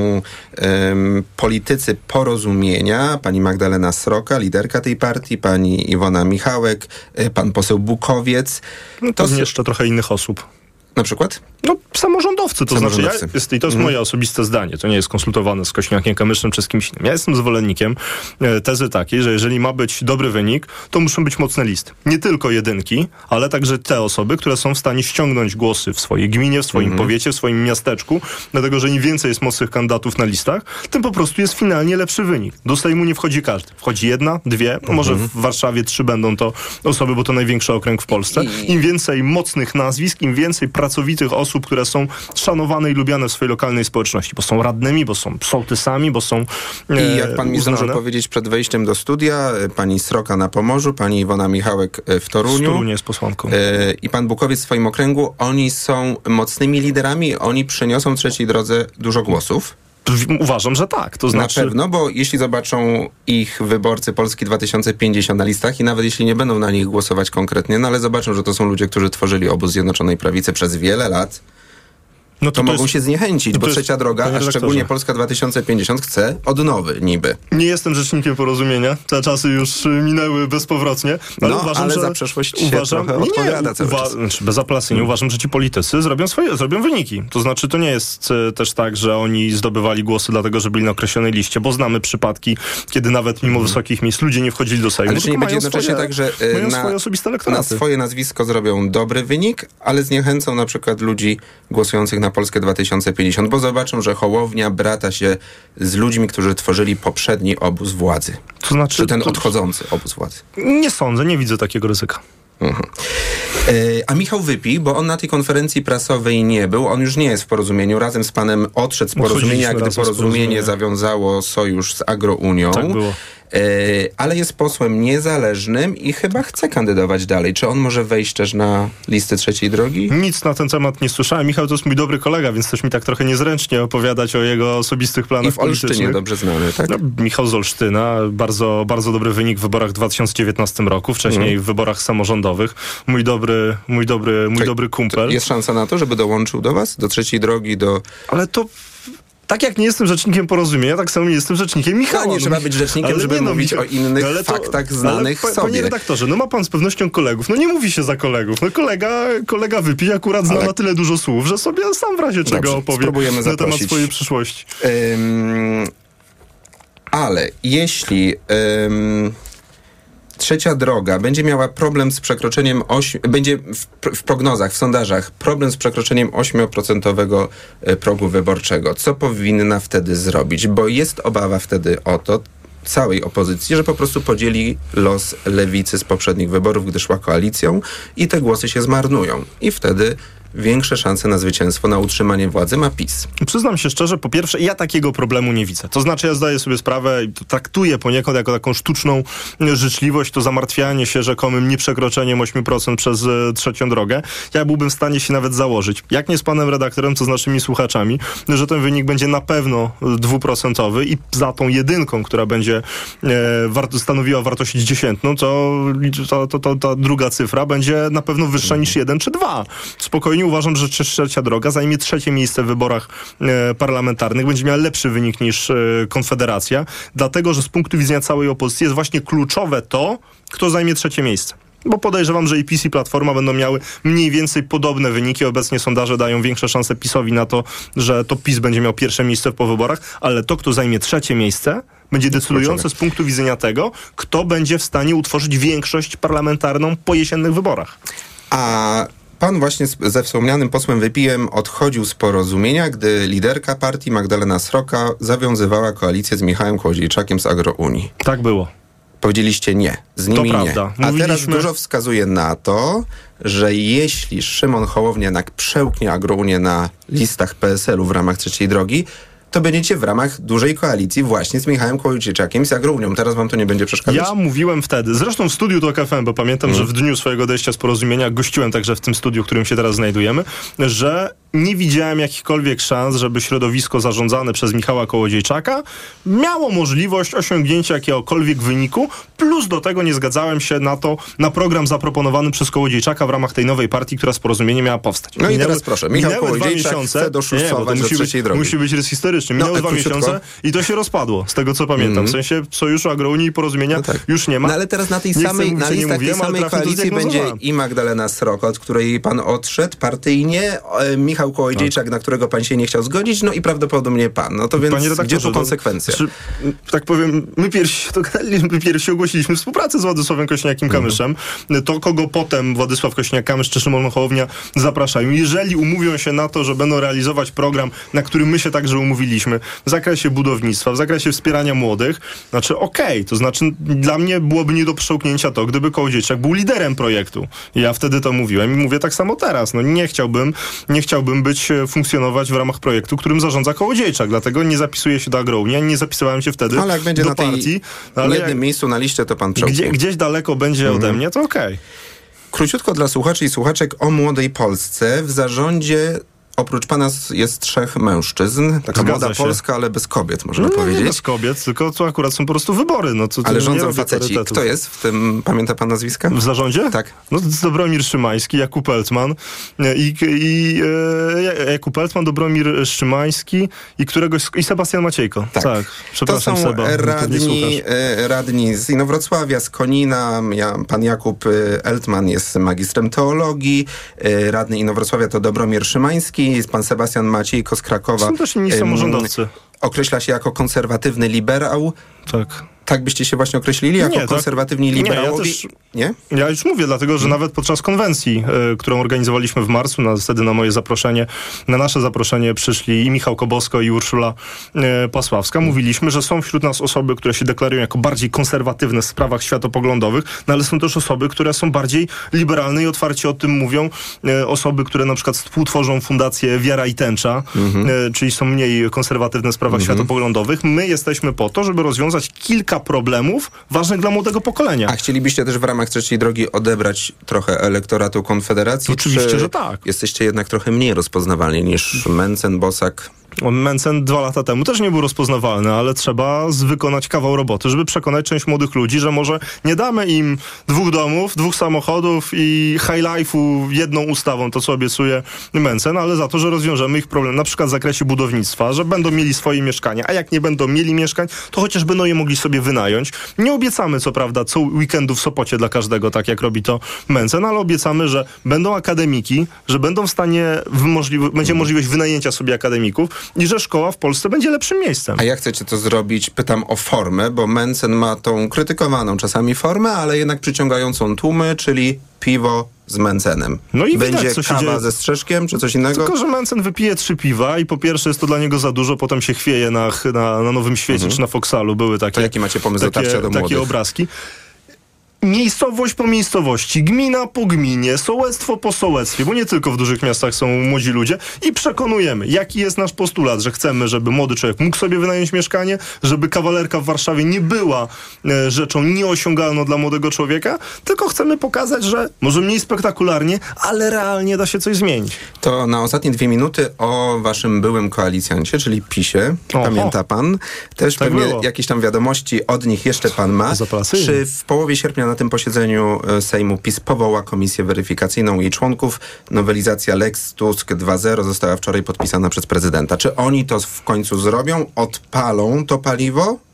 um, politycy porozumienia, pani Magdalena Sroka, liderka tej partii, pani Iwona Michałek, e, pan poseł Bukowiec. No to jest jeszcze trochę innych osób. Na przykład? No, samorządowcy, to znaczy, ja Samorządowcy. jest, i to jest Mhm. moje osobiste zdanie, to nie jest konsultowane z Kośniakiem Kamyszem czy z kimś innym. Ja jestem zwolennikiem e, tezy takiej, że jeżeli ma być dobry wynik, to muszą być mocne listy. Nie tylko jedynki, ale także te osoby, które są w stanie ściągnąć głosy w swojej gminie, w swoim Mhm. powiecie, w swoim miasteczku, dlatego, że im więcej jest mocnych kandydatów na listach, tym po prostu jest finalnie lepszy wynik. Do Sejmu nie wchodzi każdy. Wchodzi jedna, dwie, może Mhm. w Warszawie trzy będą to osoby, bo to największy okręg w Polsce. Im więcej mocnych nazwisk, im więcej pracowitych osób, które są szanowane i lubiane w swojej lokalnej społeczności, bo są radnymi, bo są sołtysami, bo są e, I jak pan mi zdążył powiedzieć przed wejściem do studia, e, pani Sroka na Pomorzu, pani Iwona Michałek e, w Toruniu. Z Torunia jest posłanką. e, I pan Bukowiec w swoim okręgu, oni są mocnymi liderami, oni przyniosą trzeciej drodze dużo głosów. Uważam, że tak. To znaczy... Na pewno, bo jeśli zobaczą ich wyborcy Polski 2050 na listach i nawet jeśli nie będą na nich głosować konkretnie, no ale zobaczą, że to są ludzie, którzy tworzyli obóz Zjednoczonej Prawicy przez wiele lat, no to, to mogą jest- się zniechęcić, to bo jest- trzecia droga, a szczególnie Polska 2050 chce odnowy niby. Nie jestem rzecznikiem porozumienia. Te czasy już minęły bezpowrotnie. Ale No, uważam, ale że za przeszłość się uważam, trochę nie, nie, odpowiada cały uwa- czas. Znaczy, bezapelacyjnie uważam, że ci politycy zrobią swoje, zrobią wyniki. To znaczy, to nie jest e, też tak, że oni zdobywali głosy dlatego, że byli na określonej liście, bo znamy przypadki, kiedy nawet mimo wysokich miejsc ludzie nie wchodzili do Sejmu. Ale czy nie będzie jednocześnie swoje, tak, że e, na, swoje osobiste na swoje nazwisko zrobią dobry wynik, ale zniechęcą na przykład ludzi głosujących na Polskę 2050, bo zobaczą, że Hołownia brata się z ludźmi, którzy tworzyli poprzedni obóz władzy. To znaczy, Czy ten to- odchodzący obóz władzy. Nie sądzę, nie widzę takiego ryzyka. Mhm. E, A Michał Wypi, bo on na tej konferencji prasowej nie był, on już nie jest w porozumieniu, razem z panem odszedł z porozumienia, Odchodziliśmy gdy porozumienie porozumienia. zawiązało sojusz z Agrounią. Tak było. E, ale jest posłem niezależnym i chyba chce kandydować dalej. Czy on może wejść też na listę trzeciej drogi? Nic na ten temat nie słyszałem. Michał to jest mój dobry kolega, więc też mi tak trochę niezręcznie opowiadać o jego osobistych planach I w Olsztynie politycznych. dobrze znany, tak? No, Michał z Olsztyna, bardzo, bardzo dobry wynik w wyborach w 2019 roku, wcześniej Mhm. w wyborach samorządowych. Mój dobry, mój dobry, mój Tak, dobry kumpel. Jest szansa na to, żeby dołączył do was, do trzeciej drogi, do... Ale to... Tak jak nie jestem rzecznikiem porozumienia, tak samo nie jestem rzecznikiem Michała. No, nie trzeba być rzecznikiem, ale żeby nie, no, mówić Michał- o innych ale to- faktach znanych ale, sobie. Panie redaktorze, no ma pan z pewnością kolegów. No nie mówi się za kolegów. No kolega, kolega wypij akurat zna Ale- na tyle dużo słów, że sobie sam w razie czego Dobrze, opowie spróbujemy na temat swojej przyszłości. Ym, ale jeśli ym, trzecia droga będzie miała problem z przekroczeniem, będzie w, w prognozach, w sondażach, problem z przekroczeniem 8% e, progu wyborczego, co powinna wtedy zrobić? Bo jest obawa wtedy o to, całej opozycji, że po prostu podzieli los lewicy z poprzednich wyborów, gdy szła koalicją i te głosy się zmarnują. I wtedy większe szanse na zwycięstwo, na utrzymanie władzy ma PiS. Przyznam się szczerze, po pierwsze, ja takiego problemu nie widzę. To znaczy, ja zdaję sobie sprawę i traktuję poniekąd jako taką sztuczną życzliwość, to zamartwianie się rzekomym nieprzekroczeniem 8% przez e, trzecią drogę. Ja byłbym w stanie się nawet założyć, jak nie z panem redaktorem, to z naszymi słuchaczami, że ten wynik będzie na pewno e, dwuprocentowy i za tą jedynką, która będzie e, stanowiła wartość dziesiętną, to, to, to, to ta druga cyfra będzie na pewno wyższa niż jeden czy dwa. Spokojnie uważam, że trzecia droga zajmie trzecie miejsce w wyborach e, parlamentarnych, będzie miała lepszy wynik niż e, Konfederacja, dlatego, że z punktu widzenia całej opozycji jest właśnie kluczowe to, kto zajmie trzecie miejsce. Bo podejrzewam, że i PiS i Platforma będą miały mniej więcej podobne wyniki. Obecnie sondaże dają większe szanse PiSowi na to, że to PiS będzie miał pierwsze miejsce po wyborach, ale to, kto zajmie trzecie miejsce, będzie decydujące z punktu widzenia tego, kto będzie w stanie utworzyć większość parlamentarną po jesiennych wyborach. A pan właśnie ze wspomnianym posłem Wypijem odchodził z porozumienia, gdy liderka partii Magdalena Sroka zawiązywała koalicję z Michałem Kłodziejczakiem z Agrounii. Tak było. Powiedzieliście nie, z nimi prawda. nie. A teraz dużo wskazuje na to, że jeśli Szymon Hołownia jednak przełknie Agrounię na listach PSL-u w ramach trzeciej drogi, to będziecie w ramach dużej koalicji właśnie z Michałem Kłodziejczakiem z Agrounią. Teraz wam to nie będzie przeszkadzać? Ja mówiłem wtedy, zresztą w studiu to KFM, bo pamiętam, że w dniu swojego odejścia z porozumienia gościłem także w tym studiu, w którym się teraz znajdujemy, że nie widziałem jakichkolwiek szans, żeby środowisko zarządzane przez Michała Kołodziejczaka miało możliwość osiągnięcia jakiegokolwiek wyniku, plus do tego nie zgadzałem się na to, na program zaproponowany przez Kołodziejczaka w ramach tej nowej partii, która z porozumienia miała powstać. No i teraz proszę, Michał minęły dwa Kołodziejczak miesiące, chce nie, do musi być, drogi. Musi być rys. Merytorycznie. Minęły No, dwa miesiące i to się rozpadło, z tego co pamiętam. W sensie sojuszu agrounii i porozumienia już nie ma. No ale teraz na tej Nie samej, na listach tej mówiłem, ale samej to koalicji będzie i Magdalena Sroka, od której pan odszedł partyjnie, e, Michał Kołodziejczak, na którego pan się nie chciał zgodzić, no i prawdopodobnie pan. No to więc gdzie tu to- konsekwencja? Znaczy, tak powiem, my pierwsi, to, my pierwsi ogłosiliśmy współpracę z Władysławem Kośniakiem-Kamyszem. To, kogo potem Władysław Kośniak-Kamysz czy Szymon Hołownia zapraszają. Jeżeli umówią się na to, że będą realizować program, na który my się także w zakresie budownictwa, w zakresie wspierania młodych, znaczy okej, to znaczy dla mnie byłoby nie do przełknięcia to, gdyby Kołodziejczak był liderem projektu. Ja wtedy to mówiłem i mówię tak samo teraz. No nie chciałbym, nie chciałbym być, e, funkcjonować w ramach projektu, którym zarządza Kołodziejczak, dlatego nie zapisuję się do Agrounii, ani nie zapisywałem się wtedy Ale jak będzie do na partii. Ale jednym jak, miejscu na liście, to pan przełknie. gdzie, gdzieś daleko będzie ode Mhm. mnie, to okej. Króciutko dla słuchaczy i słuchaczek o młodej Polsce. W zarządzie oprócz pana jest trzech mężczyzn. Taka Zgadza młoda się. Polska, ale bez kobiet, można No, nie powiedzieć. bez kobiet, tylko to akurat są po prostu wybory. No, to, to ale nie rządzą faceci. priorytetów. Kto jest w tym, pamięta pan nazwiska? W zarządzie? Tak. No to Dobromir Szymański, Jakub Eltman e, i, i e, Jakub Eltman, Dobromir Szymański i któregoś, i Sebastian Maciejko. Tak. To Przepraszam są Seba, radni, e, radni z Inowrocławia, z Konina. Ja, pan Jakub e, Eltman jest magistrem teologii. E, Radny Inowrocławia to Dobromir Szymański. Jest pan Sebastian Maciejko z Krakowa. Są też inni samorządowcy. Określa się jako konserwatywny liberał. Tak. Tak byście się właśnie określili? Jako Nie, tak. konserwatywni Nie, ja liberałowie? też- Nie? Ja już mówię, dlatego że nawet podczas konwencji, e, którą organizowaliśmy w marcu, na, wtedy na moje zaproszenie, na nasze zaproszenie przyszli i Michał Kobosko i Urszula e, Pasławska. Mówiliśmy, że są wśród nas osoby, które się deklarują jako bardziej konserwatywne w sprawach światopoglądowych, no ale są też osoby, które są bardziej liberalne i otwarcie o tym mówią. E, osoby, które na przykład współtworzą fundację Wiara i Tęcza, e, czyli są mniej konserwatywne w sprawach światopoglądowych. My jesteśmy po to, żeby rozwiązać kilka problemów ważnych dla młodego pokolenia. A chcielibyście też w ramach trzeciej drogi odebrać trochę elektoratu Konfederacji? Oczywiście, czy że tak. Jesteście jednak trochę mniej rozpoznawalni niż Mencen, Bosak. Mencen dwa lata temu też nie był rozpoznawalny, ale trzeba wykonać kawał roboty, żeby przekonać część młodych ludzi, że może nie damy im dwóch domów, dwóch samochodów i high life'u jedną ustawą, to co obiecuje Mencen, ale za to, że rozwiążemy ich problem na przykład w zakresie budownictwa, że będą mieli swoje mieszkania, a jak nie będą mieli mieszkań, to chociaż będą je mogli sobie wynająć. Nie obiecamy co prawda co weekendu w Sopocie dla każdego, tak jak robi to Mencen, ale obiecamy, że będą akademiki, że będą w stanie, w możli- będzie możliwość wynajęcia sobie akademików i że szkoła w Polsce będzie lepszym miejscem. A jak chcecie to zrobić? Pytam o formę, bo Mencen ma tą krytykowaną czasami formę, ale jednak przyciągającą tłumy, czyli piwo z Mencenem. No i widać, Będzie co się kawa dzieje. ze strzeszkiem, czy coś innego? Tylko, że Mencen wypije trzy piwa i po pierwsze jest to dla niego za dużo, potem się chwieje na, na, na Nowym Świecie czy na Foxalu. Były takie, To jaki macie pomysł takie, dotarcia do takie obrazki. Miejscowość po miejscowości, gmina po gminie, sołectwo po sołectwie, bo nie tylko w dużych miastach są młodzi ludzie i przekonujemy, jaki jest nasz postulat, że chcemy, żeby młody człowiek mógł sobie wynająć mieszkanie, żeby kawalerka w Warszawie nie była e, rzeczą nieosiągalną dla młodego człowieka, tylko chcemy pokazać, że może mniej spektakularnie, ale realnie da się coś zmienić. To na ostatnie dwie minuty o waszym byłym koalicjancie, czyli PiSie. Oho. Pamięta pan? Też Tak pewnie było. jakieś tam wiadomości od nich jeszcze pan ma. Czy w połowie sierpnia na tym posiedzeniu e, Sejmu PiS powoła komisję weryfikacyjną jej członków? Nowelizacja Lex Tusk 2.0 została wczoraj podpisana przez prezydenta. Czy oni to w końcu zrobią? Odpalą to paliwo?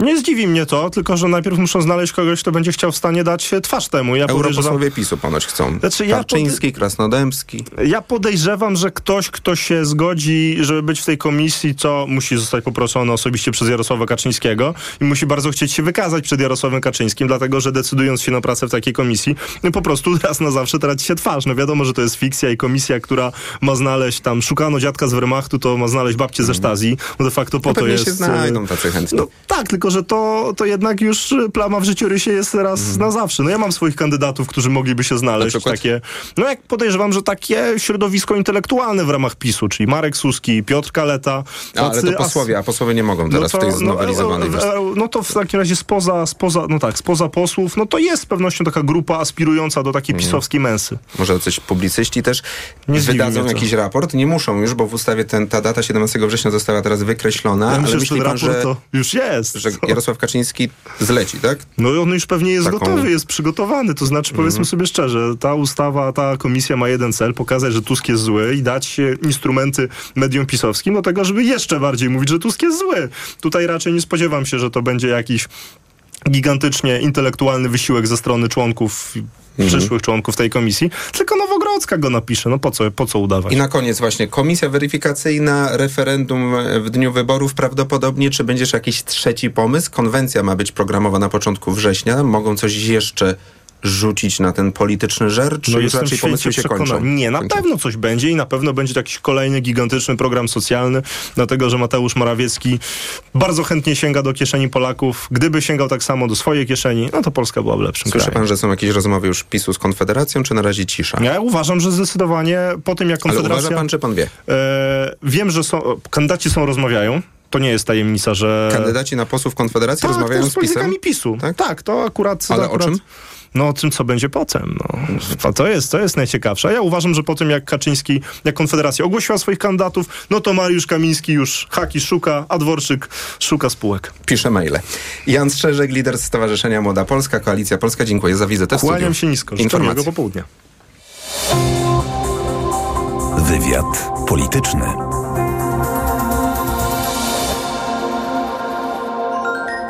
Nie zdziwi mnie to, tylko że najpierw muszą znaleźć kogoś, kto będzie chciał w stanie dać twarz temu. Ja Europosłowie PiSu ponoć chcą. Znaczy, ja Tarczyński, Krasnodębski. ja podejrzewam, że ktoś, kto się zgodzi, żeby być w tej komisji, to musi zostać poproszony osobiście przez Jarosława Kaczyńskiego i musi bardzo chcieć się wykazać przed Jarosławem Kaczyńskim, dlatego że decydując się na pracę w takiej komisji, no po prostu raz na zawsze traci się twarz. No wiadomo, że to jest fikcja i komisja, która ma znaleźć tam, szukano dziadka z Wehrmachtu, to ma znaleźć babcię ze Stazji, bo de facto po No to jest... się znajdą tacy chętni. No tak, tylko że to, to jednak już plama w życiorysie jest raz na zawsze. No ja mam swoich kandydatów, którzy mogliby się znaleźć. Takie, no jak podejrzewam, że takie środowisko intelektualne w ramach PiSu, czyli Marek Suski, Piotr Kaleta. A, ale to posłowie, a posłowie nie mogą teraz no w tej to- znowelizowanej no, e, no to w takim razie spoza, spoza, no tak, spoza posłów, no to jest z pewnością taka grupa aspirująca do takiej Mhm. pisowskiej mensy. Może coś publicyści też Nie wydadzą to. jakiś raport? Nie muszą już, bo w ustawie ten, ta data 17 września została teraz wykreślona, Ja ale myślę, że myśli ten pan, raport że, to już jest. że Jarosław Kaczyński zleci, tak? No i on już pewnie jest Taką- gotowy, jest przygotowany. To znaczy, powiedzmy sobie szczerze, ta ustawa, ta komisja ma jeden cel, pokazać, że Tusk jest zły i dać instrumenty mediom pisowskim do tego, żeby jeszcze bardziej mówić, że Tusk jest zły. Tutaj raczej nie spodziewam się, że to będzie jakiś gigantycznie intelektualny wysiłek ze strony członków, przyszłych członków tej komisji, tylko Nowogrodzka go napisze. No po co, po co udawać? I na koniec właśnie komisja weryfikacyjna, referendum w dniu wyborów prawdopodobnie, czy będziesz jakiś trzeci pomysł? Konwencja ma być programowa na początku września. Mogą coś jeszcze rzucić na ten polityczny żer, czy No już raczej pomysły się kończą? Nie, na pewno coś będzie i na pewno będzie jakiś kolejny gigantyczny program socjalny, dlatego że Mateusz Morawiecki bardzo chętnie sięga do kieszeni Polaków. Gdyby sięgał tak samo do swojej kieszeni, no to Polska byłaby lepszym Słyszy krajem. pan, że są jakieś rozmowy już PiSu z Konfederacją, czy na razie cisza? Ja uważam, że zdecydowanie po tym, jak Ale Konfederacja... uważa pan, czy pan wie? E, wiem, że są, kandydaci są, rozmawiają. To nie jest tajemnica, że... Kandydaci na posłów Konfederacji tak, rozmawiają z z politykami? PiSu. Tak? tak, to akurat... Ale to o akurat, czym? No o tym, co będzie potem. No. To, to, jest, to jest najciekawsze. A ja uważam, że po tym, jak Kaczyński, jak Konfederacja ogłosiła swoich kandydatów, no to Mariusz Kamiński już haki szuka, a Dworczyk szuka spółek. Pisze maile. Jan Strzeżek, lider Stowarzyszenia Młoda Polska, Koalicja Polska. Dziękuję za wizytę. Kłaniam się nisko. Życzę miłego popołudnia. Wywiad polityczny.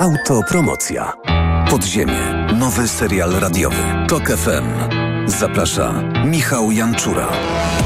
Autopromocja. Podziemie. Nowy serial radiowy. Tok FM. Zaprasza Michał Janczura.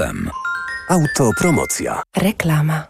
FM. Autopromocja. Reklama.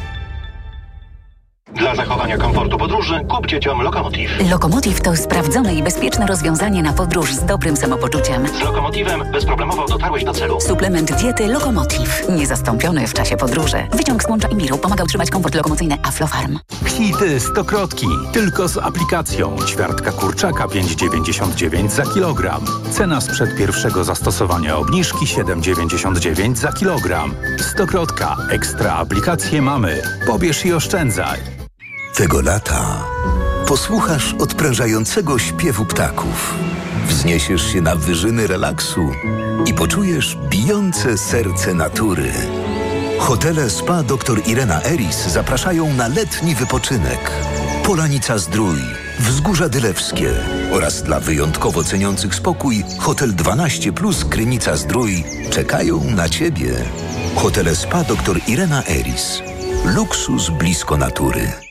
Dla zachowania komfortu podróży kup dzieciom Lokomotiv. Lokomotiv to sprawdzone i bezpieczne rozwiązanie na podróż z dobrym samopoczuciem. Z Lokomotivem bezproblemowo dotarłeś do celu. Suplement diety Lokomotiv. Niezastąpiony w czasie podróży. Wyciąg z mącza i miru pomaga utrzymać komfort lokomocyjny Aflofarm. Hity stokrotki. Tylko z aplikacją. Ćwiartka kurczaka 5,99 za kilogram. Cena sprzed pierwszego zastosowania obniżki 7,99 za kilogram. Stokrotka. Ekstra aplikacje mamy. Pobierz i oszczędzaj. Tego lata posłuchasz odprężającego śpiewu ptaków. Wzniesiesz się na wyżyny relaksu i poczujesz bijące serce natury. Hotele Spa dr Irena Eris zapraszają na letni wypoczynek. Polanica Zdrój, Wzgórza Dylewskie oraz dla wyjątkowo ceniących spokój Hotel 12 Plus Krynica Zdrój czekają na Ciebie. Hotele Spa dr Irena Eris. Luksus blisko natury.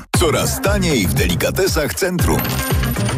Coraz taniej w delikatesach centrum.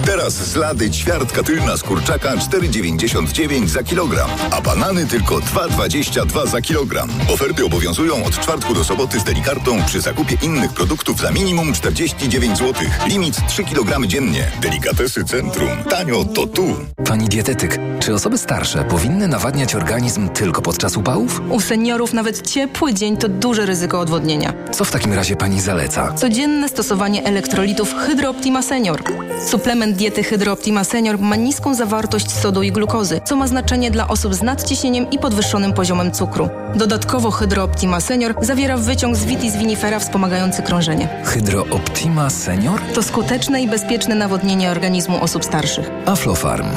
Teraz z lady ćwiartka tylna z kurczaka 4,99 za kilogram, a banany tylko 2,22 za kilogram. Oferty obowiązują od czwartku do soboty z delikartą przy zakupie innych produktów za minimum 49 zł. Limit 3 kg dziennie. Delikatesy centrum. Tanio to tu. Pani dietetyk, czy osoby starsze powinny nawadniać organizm tylko podczas upałów? U seniorów nawet ciepły dzień to duże ryzyko odwodnienia. Co w takim razie pani zaleca? Codzienne stosowanie elektrolitów Hydro Optima Senior. Suplement diety Hydro Optima Senior ma niską zawartość sodu i glukozy, co ma znaczenie dla osób z nadciśnieniem i podwyższonym poziomem cukru. Dodatkowo Hydro Optima Senior zawiera wyciąg z vitis vinifera wspomagający krążenie. Hydro Optima Senior? To skuteczne i bezpieczne nawodnienie organizmu osób starszych. Aflofarm.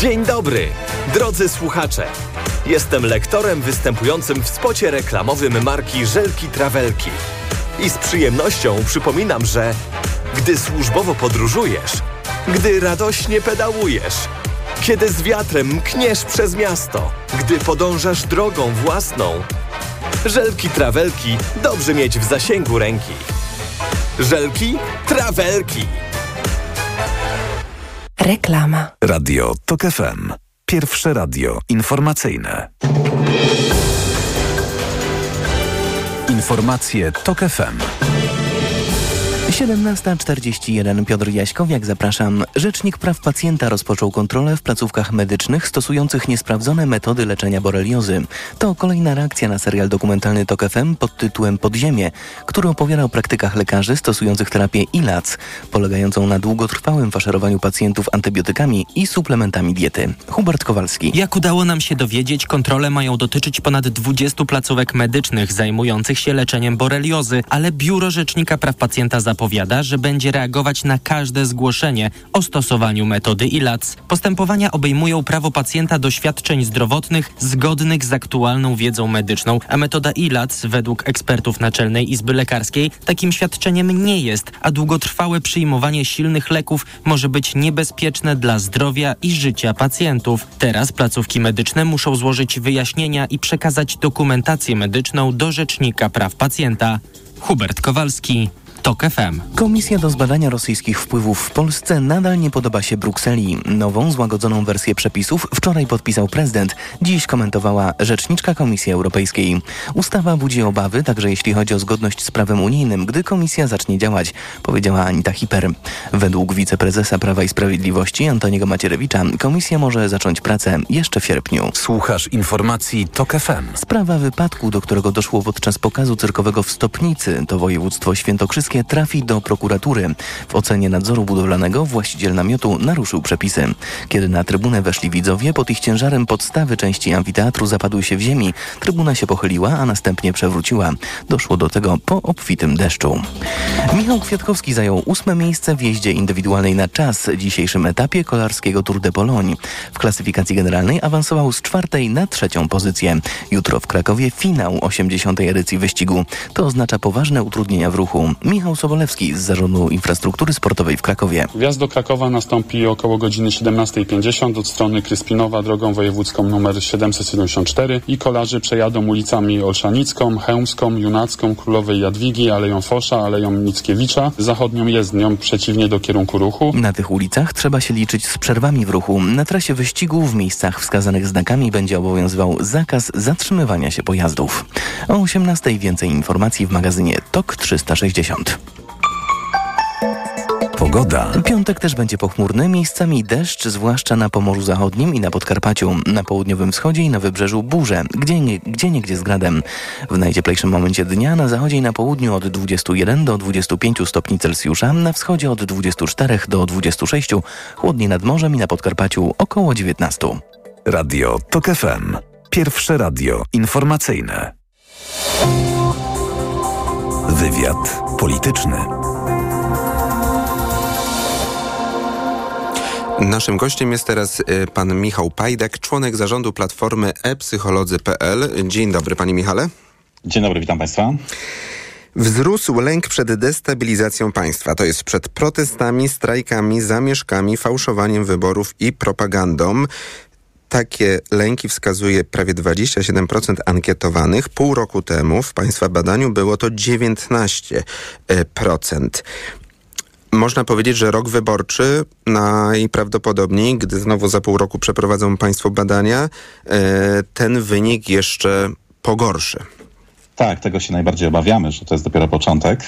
Dzień dobry, drodzy słuchacze. Jestem lektorem występującym w spocie reklamowym marki Żelki Trawelki. I z przyjemnością przypominam, że gdy służbowo podróżujesz, gdy radośnie pedałujesz, kiedy z wiatrem mkniesz przez miasto, gdy podążasz drogą własną, Żelki Trawelki dobrze mieć w zasięgu ręki. Żelki Trawelki. Reklama. Radio TOK FM. Pierwsze radio informacyjne. Informacje TOK FM. 17.41 Piotr Jaśkowiak, zapraszam. Rzecznik Praw Pacjenta rozpoczął kontrolę w placówkach medycznych stosujących niesprawdzone metody leczenia boreliozy. To kolejna reakcja na serial dokumentalny TOK FM pod tytułem Podziemie, który opowiada o praktykach lekarzy stosujących terapię ILAC, polegającą na długotrwałym faszerowaniu pacjentów antybiotykami i suplementami diety. Hubert Kowalski. Jak udało nam się dowiedzieć, kontrole mają dotyczyć ponad 20 placówek medycznych zajmujących się leczeniem boreliozy, ale Biuro Rzecznika Praw Pacjenta zapowiada, że będzie reagować na każde zgłoszenie o stosowaniu metody ILAC. Postępowania obejmują prawo pacjenta do świadczeń zdrowotnych zgodnych z aktualną wiedzą medyczną, a metoda ILAC według ekspertów Naczelnej Izby Lekarskiej takim świadczeniem nie jest, a długotrwałe przyjmowanie silnych leków może być niebezpieczne dla zdrowia i życia pacjentów. Teraz placówki medyczne muszą złożyć wyjaśnienia i przekazać dokumentację medyczną do Rzecznika Praw Pacjenta. Hubert Kowalski, TOK FM. Komisja do zbadania rosyjskich wpływów w Polsce nadal nie podoba się Brukseli. Nową, złagodzoną wersję przepisów wczoraj podpisał prezydent. Dziś komentowała rzeczniczka Komisji Europejskiej. Ustawa budzi obawy, także jeśli chodzi o zgodność z prawem unijnym, gdy komisja zacznie działać, powiedziała Anita Hiper. Według wiceprezesa Prawa i Sprawiedliwości Antoniego Macierewicza komisja może zacząć pracę jeszcze w sierpniu. Słuchasz informacji TOK FM. Sprawa wypadku, do którego doszło podczas pokazu cyrkowego w Stopnicy, to województwo świętokrzyskie trafi do prokuratury. W ocenie nadzoru budowlanego właściciel namiotu naruszył przepisy. Kiedy na trybunę weszli widzowie, pod ich ciężarem podstawy części amfiteatru zapadły się w ziemi. Trybuna się pochyliła, a następnie przewróciła. Doszło do tego po obfitym deszczu. Michał Kwiatkowski zajął ósme miejsce w jeździe indywidualnej na czas dzisiejszym etapie kolarskiego Tour de Pologne. W klasyfikacji generalnej awansował z czwartej na trzecią pozycję. Jutro w Krakowie finał 80. edycji wyścigu. To oznacza poważne utrudnienia w ruchu. Michał Sobolewski z Zarządu Infrastruktury Sportowej w Krakowie. Wjazd do Krakowa nastąpi około godziny 17.50 od strony Kryspinowa drogą wojewódzką nr 774 i kolarzy przejadą ulicami Olszanicką, Chełmską, Junacką, Królowej Jadwigi, Aleją Fosza, Aleją Mickiewicza, zachodnią jezdnią przeciwnie do kierunku ruchu. Na tych ulicach trzeba się liczyć z przerwami w ruchu. Na trasie wyścigu w miejscach wskazanych znakami będzie obowiązywał zakaz zatrzymywania się pojazdów. O 18.00 więcej informacji w magazynie TOK 360. Pogoda. Piątek też będzie pochmurny, miejscami deszcz, zwłaszcza na Pomorzu Zachodnim i na Podkarpaciu. Na południowym wschodzie i na wybrzeżu burze, gdzie, nie, gdzie niegdzie z gradem. W najcieplejszym momencie dnia na zachodzie i na południu od 21 do 25 stopni Celsjusza, na wschodzie od 24 do 26, chłodniej nad morzem i na Podkarpaciu około 19. Radio TOK FM. Pierwsze radio informacyjne. Wywiad polityczny. Naszym gościem jest teraz y, pan Michał Pajdek, członek zarządu platformy e-psycholodzy.pl. Dzień dobry, panie Michale. Dzień dobry, witam państwa. Wzrósł lęk przed destabilizacją państwa. To jest przed protestami, strajkami, zamieszkami, fałszowaniem wyborów i propagandą. Takie lęki wskazuje prawie 27% ankietowanych. Pół roku temu w państwa badaniu było to 19%. Można powiedzieć, że rok wyborczy najprawdopodobniej, gdy znowu za pół roku przeprowadzą Państwo badania, ten wynik jeszcze pogorszy. Tak, tego się najbardziej obawiamy, że to jest dopiero początek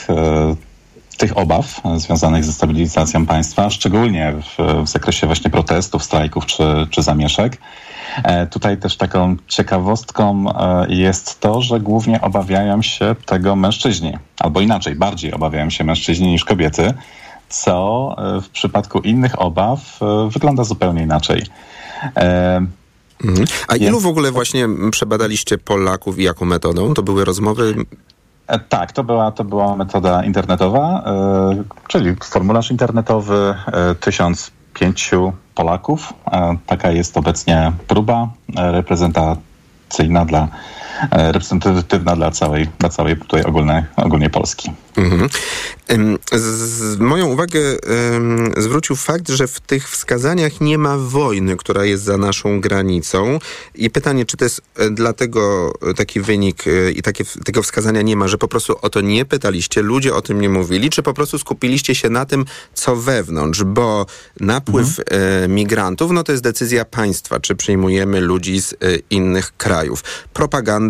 tych obaw związanych ze stabilizacją państwa, szczególnie w, w zakresie właśnie protestów, strajków czy, czy zamieszek. Tutaj też taką ciekawostką jest to, że głównie obawiają się tego mężczyźni, albo inaczej, bardziej obawiają się mężczyźni niż kobiety, co w przypadku innych obaw wygląda zupełnie inaczej. Mhm. A ilu w ogóle właśnie przebadaliście Polaków i jaką metodą? To były rozmowy tak, to była, to była metoda internetowa, czyli formularz internetowy, tysiąc pięciu Polaków. Taka jest obecnie próba reprezentacyjna dla reprezentatywna dla całej, dla całej tutaj ogólnej, ogólnie Polski. Mhm. Z moją uwagę zwrócił fakt, że w tych wskazaniach nie ma wojny, która jest za naszą granicą. I pytanie, czy to jest e, dlatego taki wynik e, i takie, tego wskazania nie ma, że po prostu o to nie pytaliście, ludzie o tym nie mówili, czy po prostu skupiliście się na tym, co wewnątrz, bo napływ mhm. E, migrantów, no to jest decyzja państwa, czy przyjmujemy ludzi z innych krajów. Propaganda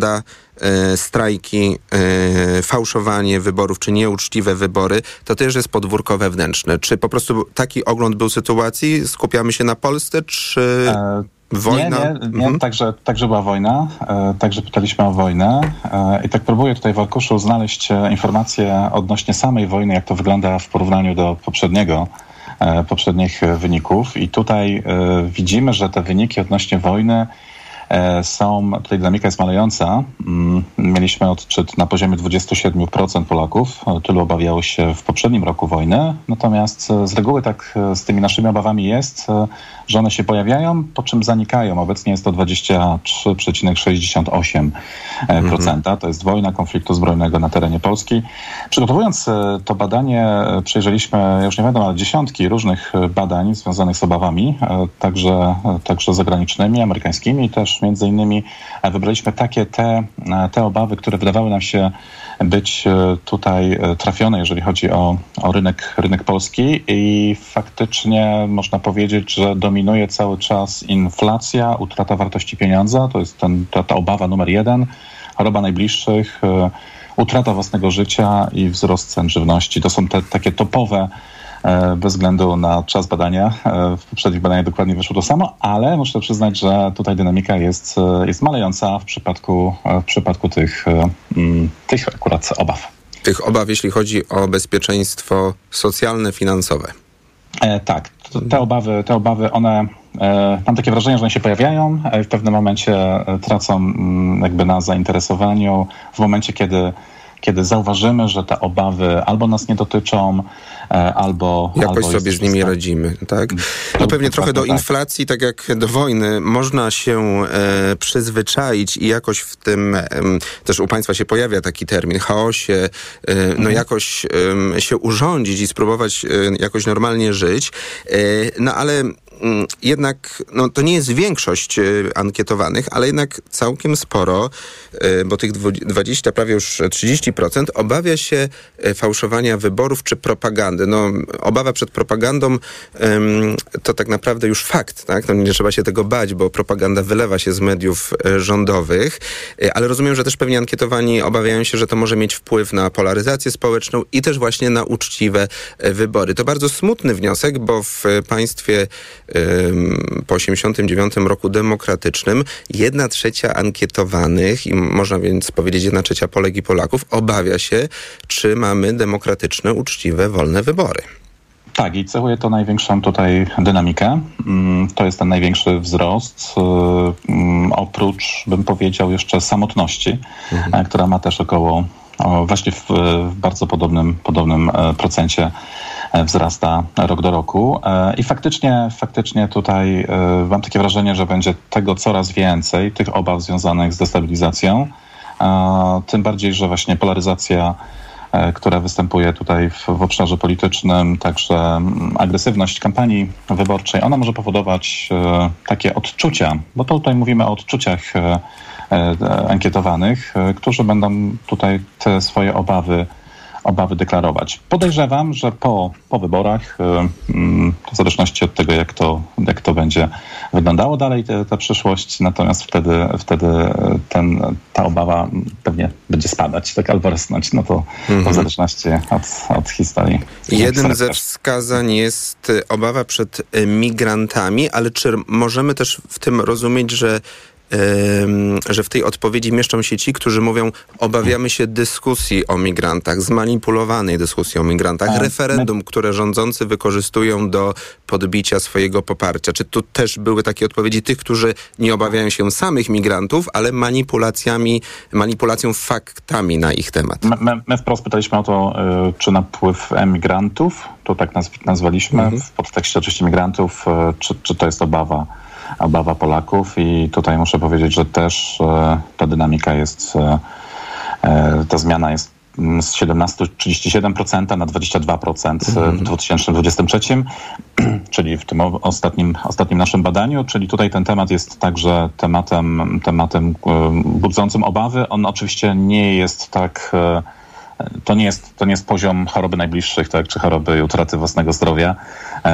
E, strajki, e, fałszowanie wyborów czy nieuczciwe wybory, to też jest podwórko wewnętrzne. Czy po prostu taki ogląd był sytuacji? Skupiamy się na Polsce, czy... E Wojna? Nie, nie, nie. Mhm. Także, także była wojna, e, także pytaliśmy o wojnę e, i tak próbuję tutaj w arkuszu znaleźć informacje odnośnie samej wojny, jak to wygląda w porównaniu do poprzedniego, e, poprzednich wyników i tutaj widzimy, że te wyniki odnośnie wojny są, tutaj dynamika jest malejąca. Mm, mieliśmy odczyt na poziomie 27% Polaków. Tylu obawiało się w poprzednim roku wojny. Natomiast e, z reguły tak e, z tymi naszymi obawami jest, że one się pojawiają, po czym zanikają. Obecnie jest to 23,68%. Mhm. To jest wojna konfliktu zbrojnego na terenie Polski. Przygotowując to badanie, przejrzeliśmy, ja już nie wiadomo, ale dziesiątki różnych badań związanych z obawami, także, także zagranicznymi, amerykańskimi, też między innymi e, wybraliśmy takie te, e, te obawy, które wydawały nam się być e, tutaj trafione, jeżeli chodzi o, o rynek, rynek polski. I faktycznie można powiedzieć, że dominuje cały czas inflacja, utrata wartości pieniądza, to jest ten, ta, ta obawa numer jeden, choroba najbliższych, utrata własnego życia i wzrost cen żywności. To są te takie topowe E, bez względu na czas badania. E, w poprzednich badaniach dokładnie wyszło to samo, ale muszę przyznać, że tutaj dynamika jest, e, jest malejąca w przypadku, w przypadku tych, mm, tych akurat obaw. Tych obaw, jeśli chodzi o bezpieczeństwo socjalne, finansowe. E, tak, te obawy, te obawy, one, e, mam takie wrażenie, że one się pojawiają, w pewnym momencie tracą mm, jakby na zainteresowaniu, w momencie, kiedy kiedy zauważymy, że te obawy albo nas nie dotyczą, e, albo... Jakoś albo sobie z nimi radzimy, tak? No pewnie trochę do tak. inflacji, tak jak do wojny, można się e, przyzwyczaić i jakoś w tym, e, też u państwa się pojawia taki termin, chaosie, e, no mhm. jakoś się urządzić i spróbować e, jakoś normalnie żyć, e, no ale Mm, jednak no, to nie jest większość e, ankietowanych, ale jednak całkiem sporo, e, bo tych 20, prawie już 30% obawia się e, fałszowania wyborów czy propagandy. No, obawa przed propagandą to tak naprawdę już fakt, tak? No, nie trzeba się tego bać, bo propaganda wylewa się z mediów rządowych, ale rozumiem, że też pewnie ankietowani obawiają się, że to może mieć wpływ na polaryzację społeczną i też właśnie na uczciwe wybory. To bardzo smutny wniosek, bo w państwie po 89 roku demokratycznym jedna trzecia ankietowanych i można więc powiedzieć jedna trzecia Polek i Polaków obawia się, czy mamy demokratyczne, uczciwe, wolne wybory. Tak, i cechuje to największą tutaj dynamikę. Mm, to jest ten największy wzrost. Y, mm, oprócz, bym powiedział, jeszcze samotności, mhm. E, która ma też około właśnie w, w bardzo podobnym, podobnym e, procencie E, wzrasta rok do roku. E, I faktycznie, faktycznie tutaj mam takie wrażenie, że będzie tego coraz więcej, tych obaw związanych z destabilizacją. Tym bardziej, że właśnie polaryzacja która występuje tutaj w, w, obszarze politycznym, także agresywność kampanii wyborczej, ona może powodować takie odczucia, bo tutaj mówimy o odczuciach ankietowanych, którzy będą tutaj te swoje obawy obawy deklarować. Podejrzewam, że po, po wyborach, mm, w zależności od tego, jak to, jak to będzie wyglądało dalej, te, ta przyszłość, natomiast wtedy, wtedy ten, ta obawa pewnie będzie spadać, tak albo rosnąć, no to, mhm. to w zależności od, od historii. Jednym ze wskazań jest obawa przed migrantami, ale czy możemy też w tym rozumieć, że że w tej odpowiedzi mieszczą się ci, którzy mówią, obawiamy się dyskusji o migrantach, zmanipulowanej dyskusji o migrantach, A, referendum, my... które rządzący wykorzystują do podbicia swojego poparcia. Czy tu też były takie odpowiedzi tych, którzy nie obawiają się samych migrantów, ale manipulacjami, manipulacją faktami na ich temat? My, my wprost pytaliśmy o to, y, czy napływ emigrantów, to tak nazw nazwaliśmy, mhm. w podtekście oczywiście migrantów, y, czy, czy to jest obawa obawa Polaków i tutaj muszę powiedzieć, że też e, ta dynamika jest, e, e, ta zmiana jest mm, z 17,37% na 22% mhm. w 2023, czyli w tym ostatnim, ostatnim naszym badaniu, czyli tutaj ten temat jest także tematem, tematem budzącym obawy. On oczywiście nie jest tak to nie jest, to nie jest poziom choroby najbliższych, tak, czy choroby utraty własnego zdrowia,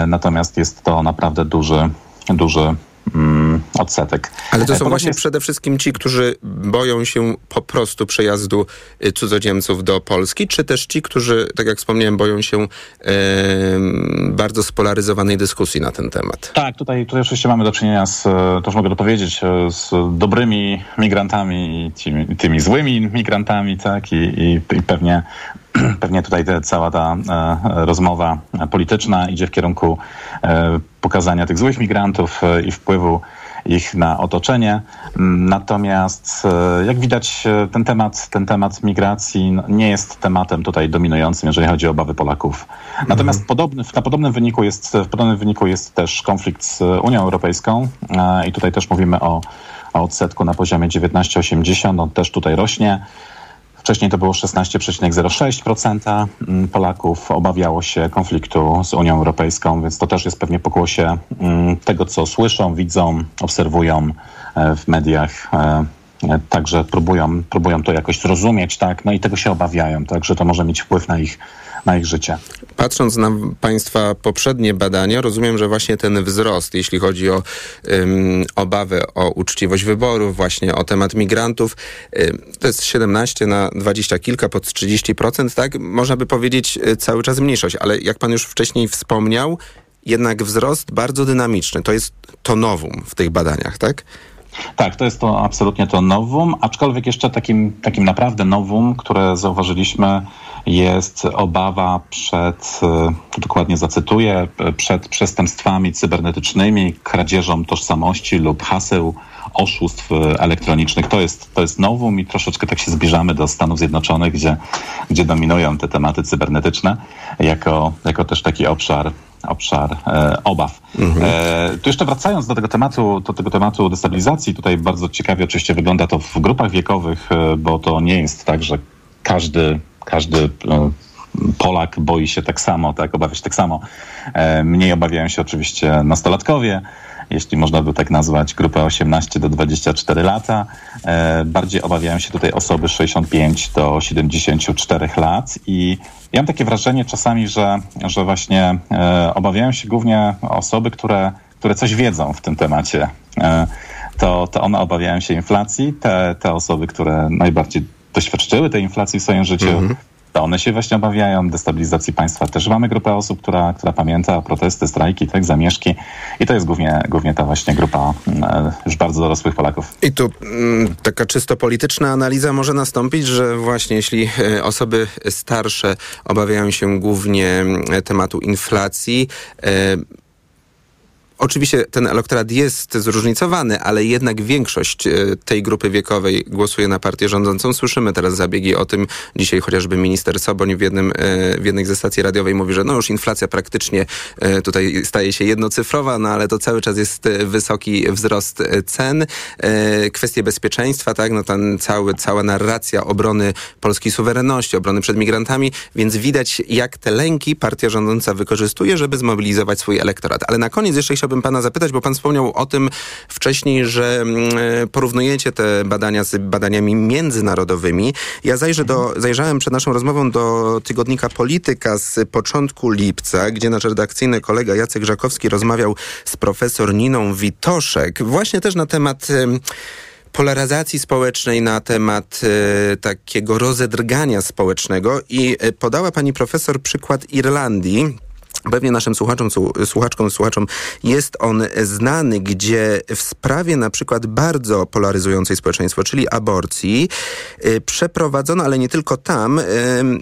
natomiast jest to naprawdę duży, duży mm, odsetek. Ale to są Podobnie właśnie przede wszystkim ci, którzy boją się po prostu przejazdu y, cudzoziemców do Polski, czy też ci, którzy, tak jak wspomniałem, boją się e, bardzo spolaryzowanej dyskusji na ten temat? Tak, tutaj, tutaj oczywiście mamy do czynienia z, to już mogę dopowiedzieć, e, z dobrymi migrantami i tymi, tymi złymi migrantami, tak, i, i, i pewnie pewnie tutaj te, cała ta e, rozmowa polityczna idzie w kierunku e, pokazania tych złych migrantów e, i wpływu ich na otoczenie. Natomiast e, jak widać ten temat, ten temat migracji no, nie jest tematem tutaj dominującym, jeżeli chodzi o obawy Polaków. Natomiast mhm. podobny, na podobnym wyniku jest, w podobnym wyniku jest też konflikt z Unią Europejską i tutaj też mówimy o, o odsetku na poziomie 19,80. On też tutaj rośnie. Wcześniej to było 16,06% mm, Polaków obawiało się konfliktu z Unią Europejską, więc to też jest pewnie pokłosie mm, tego, co słyszą, widzą, obserwują e, w mediach. E, e, także próbują, próbują to jakoś zrozumieć, tak, no i tego się obawiają, także to może mieć wpływ na ich na ich życie. Patrząc na Państwa poprzednie badania, rozumiem, że właśnie ten wzrost, jeśli chodzi o um, obawy o uczciwość wyborów, właśnie o temat migrantów, um, to jest 17 na 20 kilka, pod 30%, tak? Można by powiedzieć y, cały czas mniejszość, ale jak Pan już wcześniej wspomniał, jednak wzrost bardzo dynamiczny. To jest to nowum w tych badaniach, tak? Tak, to jest to absolutnie to nowum, aczkolwiek jeszcze takim, takim naprawdę nowum, które zauważyliśmy, jest obawa przed, e, dokładnie zacytuję, przed przestępstwami cybernetycznymi, kradzieżą tożsamości lub haseł oszustw elektronicznych. To jest, to jest nowum i troszeczkę tak się zbliżamy do Stanów Zjednoczonych, gdzie, gdzie dominują te tematy cybernetyczne jako, jako też taki obszar obszar e, obaw. Mhm. E, tu jeszcze wracając do tego tematu, do tego tematu destabilizacji, tutaj bardzo ciekawie oczywiście wygląda to w grupach wiekowych, e, bo to nie jest tak, że każdy, każdy e, Polak boi się tak samo, tak, obawia się tak samo. E, mniej obawiają się oczywiście nastolatkowie, jeśli można by tak nazwać, grupę 18 do 24 lata. E, bardziej obawiają się tutaj osoby 65 do 74 lat i ja mam takie wrażenie czasami, że, że właśnie obawiają się głównie osoby, które, które coś wiedzą w tym temacie. To, to one obawiają się inflacji. Te, te osoby, które najbardziej doświadczyły tej inflacji w swoim życiu, mm -hmm to one się właśnie obawiają destabilizacji państwa. Też mamy grupę osób, która, która pamięta protesty, strajki, tak, zamieszki i to jest głównie, głównie ta właśnie grupa e, już bardzo dorosłych Polaków. I tu mm, taka czysto polityczna analiza może nastąpić, że właśnie jeśli e, osoby starsze obawiają się głównie e, tematu inflacji, Oczywiście ten elektorat jest zróżnicowany, ale jednak większość e, tej grupy wiekowej głosuje na partię rządzącą. Słyszymy teraz zabiegi o tym. Dzisiaj chociażby minister Soboń w, jednym, e, w jednej ze stacji radiowej mówi, że no już inflacja praktycznie e, tutaj staje się jednocyfrowa, no ale to cały czas jest wysoki wzrost cen. Kwestie bezpieczeństwa, tak, no ten cały, cała narracja obrony polskiej suwerenności, obrony przed migrantami, więc widać jak te lęki partia rządząca wykorzystuje, żeby zmobilizować swój elektorat. Ale na koniec jeszcze chciałbym chciałbym pana zapytać, bo pan wspomniał o tym wcześniej, że mm, porównujecie te badania z badaniami międzynarodowymi. Ja zajrzę do, zajrzałem przed naszą rozmową do tygodnika Polityka z początku lipca, gdzie nasz redakcyjny kolega Jacek Żakowski rozmawiał z profesor Niną Witoszek, właśnie też na temat polaryzacji społecznej, na temat e, takiego rozedrgania społecznego i e, podała pani profesor przykład Irlandii Pewnie naszym słuchaczom, słuchaczkom, słuchaczom jest on znany, gdzie w sprawie na przykład bardzo polaryzującej społeczeństwo, czyli aborcji, y, przeprowadzono, ale nie tylko tam, y,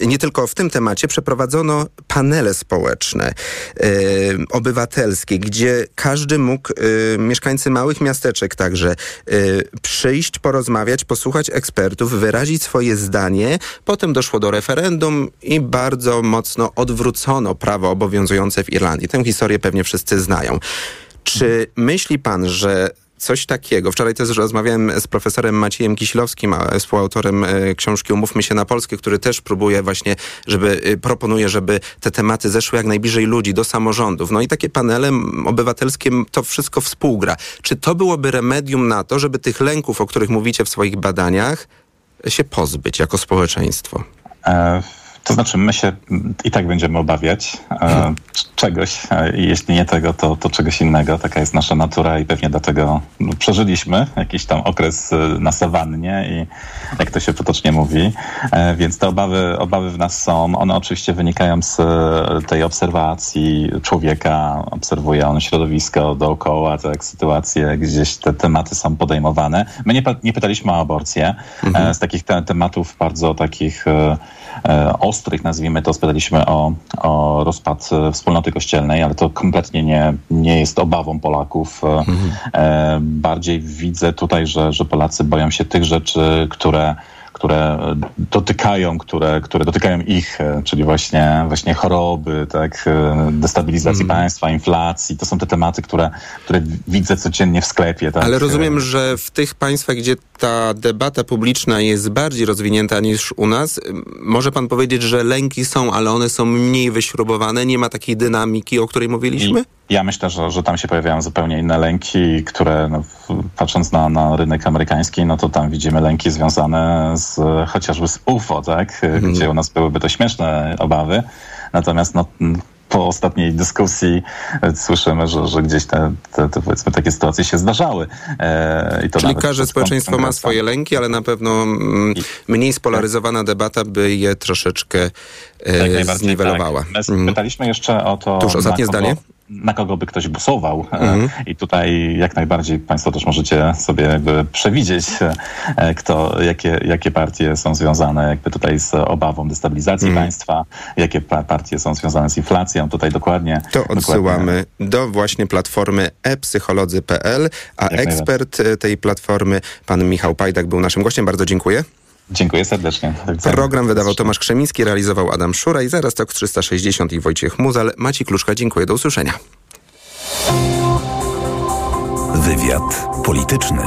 nie tylko w tym temacie, przeprowadzono panele społeczne, y, obywatelskie, gdzie każdy mógł, mieszkańcy małych miasteczek także, przyjść, porozmawiać, posłuchać ekspertów, wyrazić swoje zdanie. Potem doszło do referendum i bardzo mocno odwrócono prawo obowiązujące w Irlandii. Tę historię pewnie wszyscy znają. Czy myśli pan, że coś takiego. Wczoraj też rozmawiałem z profesorem Maciejem Kisilowskim, współautorem e, książki Umówmy się na Polskę, który też próbuje właśnie, żeby, e, proponuje, żeby te tematy zeszły jak najbliżej ludzi, do samorządów. No i takie panele obywatelskie to wszystko współgra. Czy to byłoby remedium na to, żeby tych lęków, o których mówicie w swoich badaniach, się pozbyć jako społeczeństwo? E to znaczy, my się i tak będziemy obawiać e, czegoś, e, jeśli nie tego, to, to czegoś innego. Taka jest nasza natura i pewnie dlatego no, przeżyliśmy jakiś tam okres e, na sawannie i jak to się potocznie mówi. E, więc te obawy, obawy w nas są. One oczywiście wynikają z e, tej obserwacji człowieka. Obserwuje on środowisko dookoła, tak, sytuacje, gdzieś te tematy są podejmowane. My nie, nie pytaliśmy o aborcję. E, mhm. Z takich te, tematów bardzo takich ostrych, nazwijmy to, spytaliśmy o, o rozpad e, wspólnoty kościelnej, ale to kompletnie nie, nie jest obawą Polaków. E, mhm. Bardziej widzę tutaj, że, że Polacy boją się tych rzeczy, które które dotykają, które, które dotykają ich, e, czyli właśnie, właśnie choroby, tak, e, destabilizacji mm. państwa, inflacji. To są te tematy, które, które widzę codziennie w sklepie. Tak? Ale rozumiem, że w tych państwach, gdzie ta debata publiczna jest bardziej rozwinięta niż u nas, może pan powiedzieć, że lęki są, ale one są mniej wyśrubowane, nie ma takiej dynamiki, o której mówiliśmy? I ja myślę, że, że tam się pojawiają zupełnie inne lęki, które no, patrząc na, na rynek amerykański, no to tam widzimy lęki związane z chociażby z UFO, tak? Mhm. Gdzie u nas byłyby to śmieszne obawy. Natomiast no, po ostatniej dyskusji e, słyszymy, że, że gdzieś te, te, te, powiedzmy takie sytuacje się zdarzały. E, Czyli każde społeczeństwo ma swoje lęki, ale na pewno mniej spolaryzowana debata by je troszeczkę e, tak zniwelowała. Tak. My pytaliśmy jeszcze o to... Tuż ostatnie zdanie na kogo by ktoś głosował. Mhm. I tutaj jak najbardziej Państwo też możecie sobie jakby przewidzieć, e, kto, jakie, jakie partie są związane jakby tutaj z obawą destabilizacji mhm. państwa, jakie partie są związane z inflacją. Tutaj dokładnie. To odsyłamy dokładnie. do właśnie platformy epsycholodzy.pl, a jak ekspert tej platformy, pan Michał Pajdak, był naszym gościem. Bardzo dziękuję. Dziękuję serdecznie. Program wydawał Tomasz Krzemiński, realizował Adam Szura i zaraz TOK 360 i Wojciech Muzal. Maciej Kluszka, dziękuję. Do usłyszenia. Wywiad polityczny.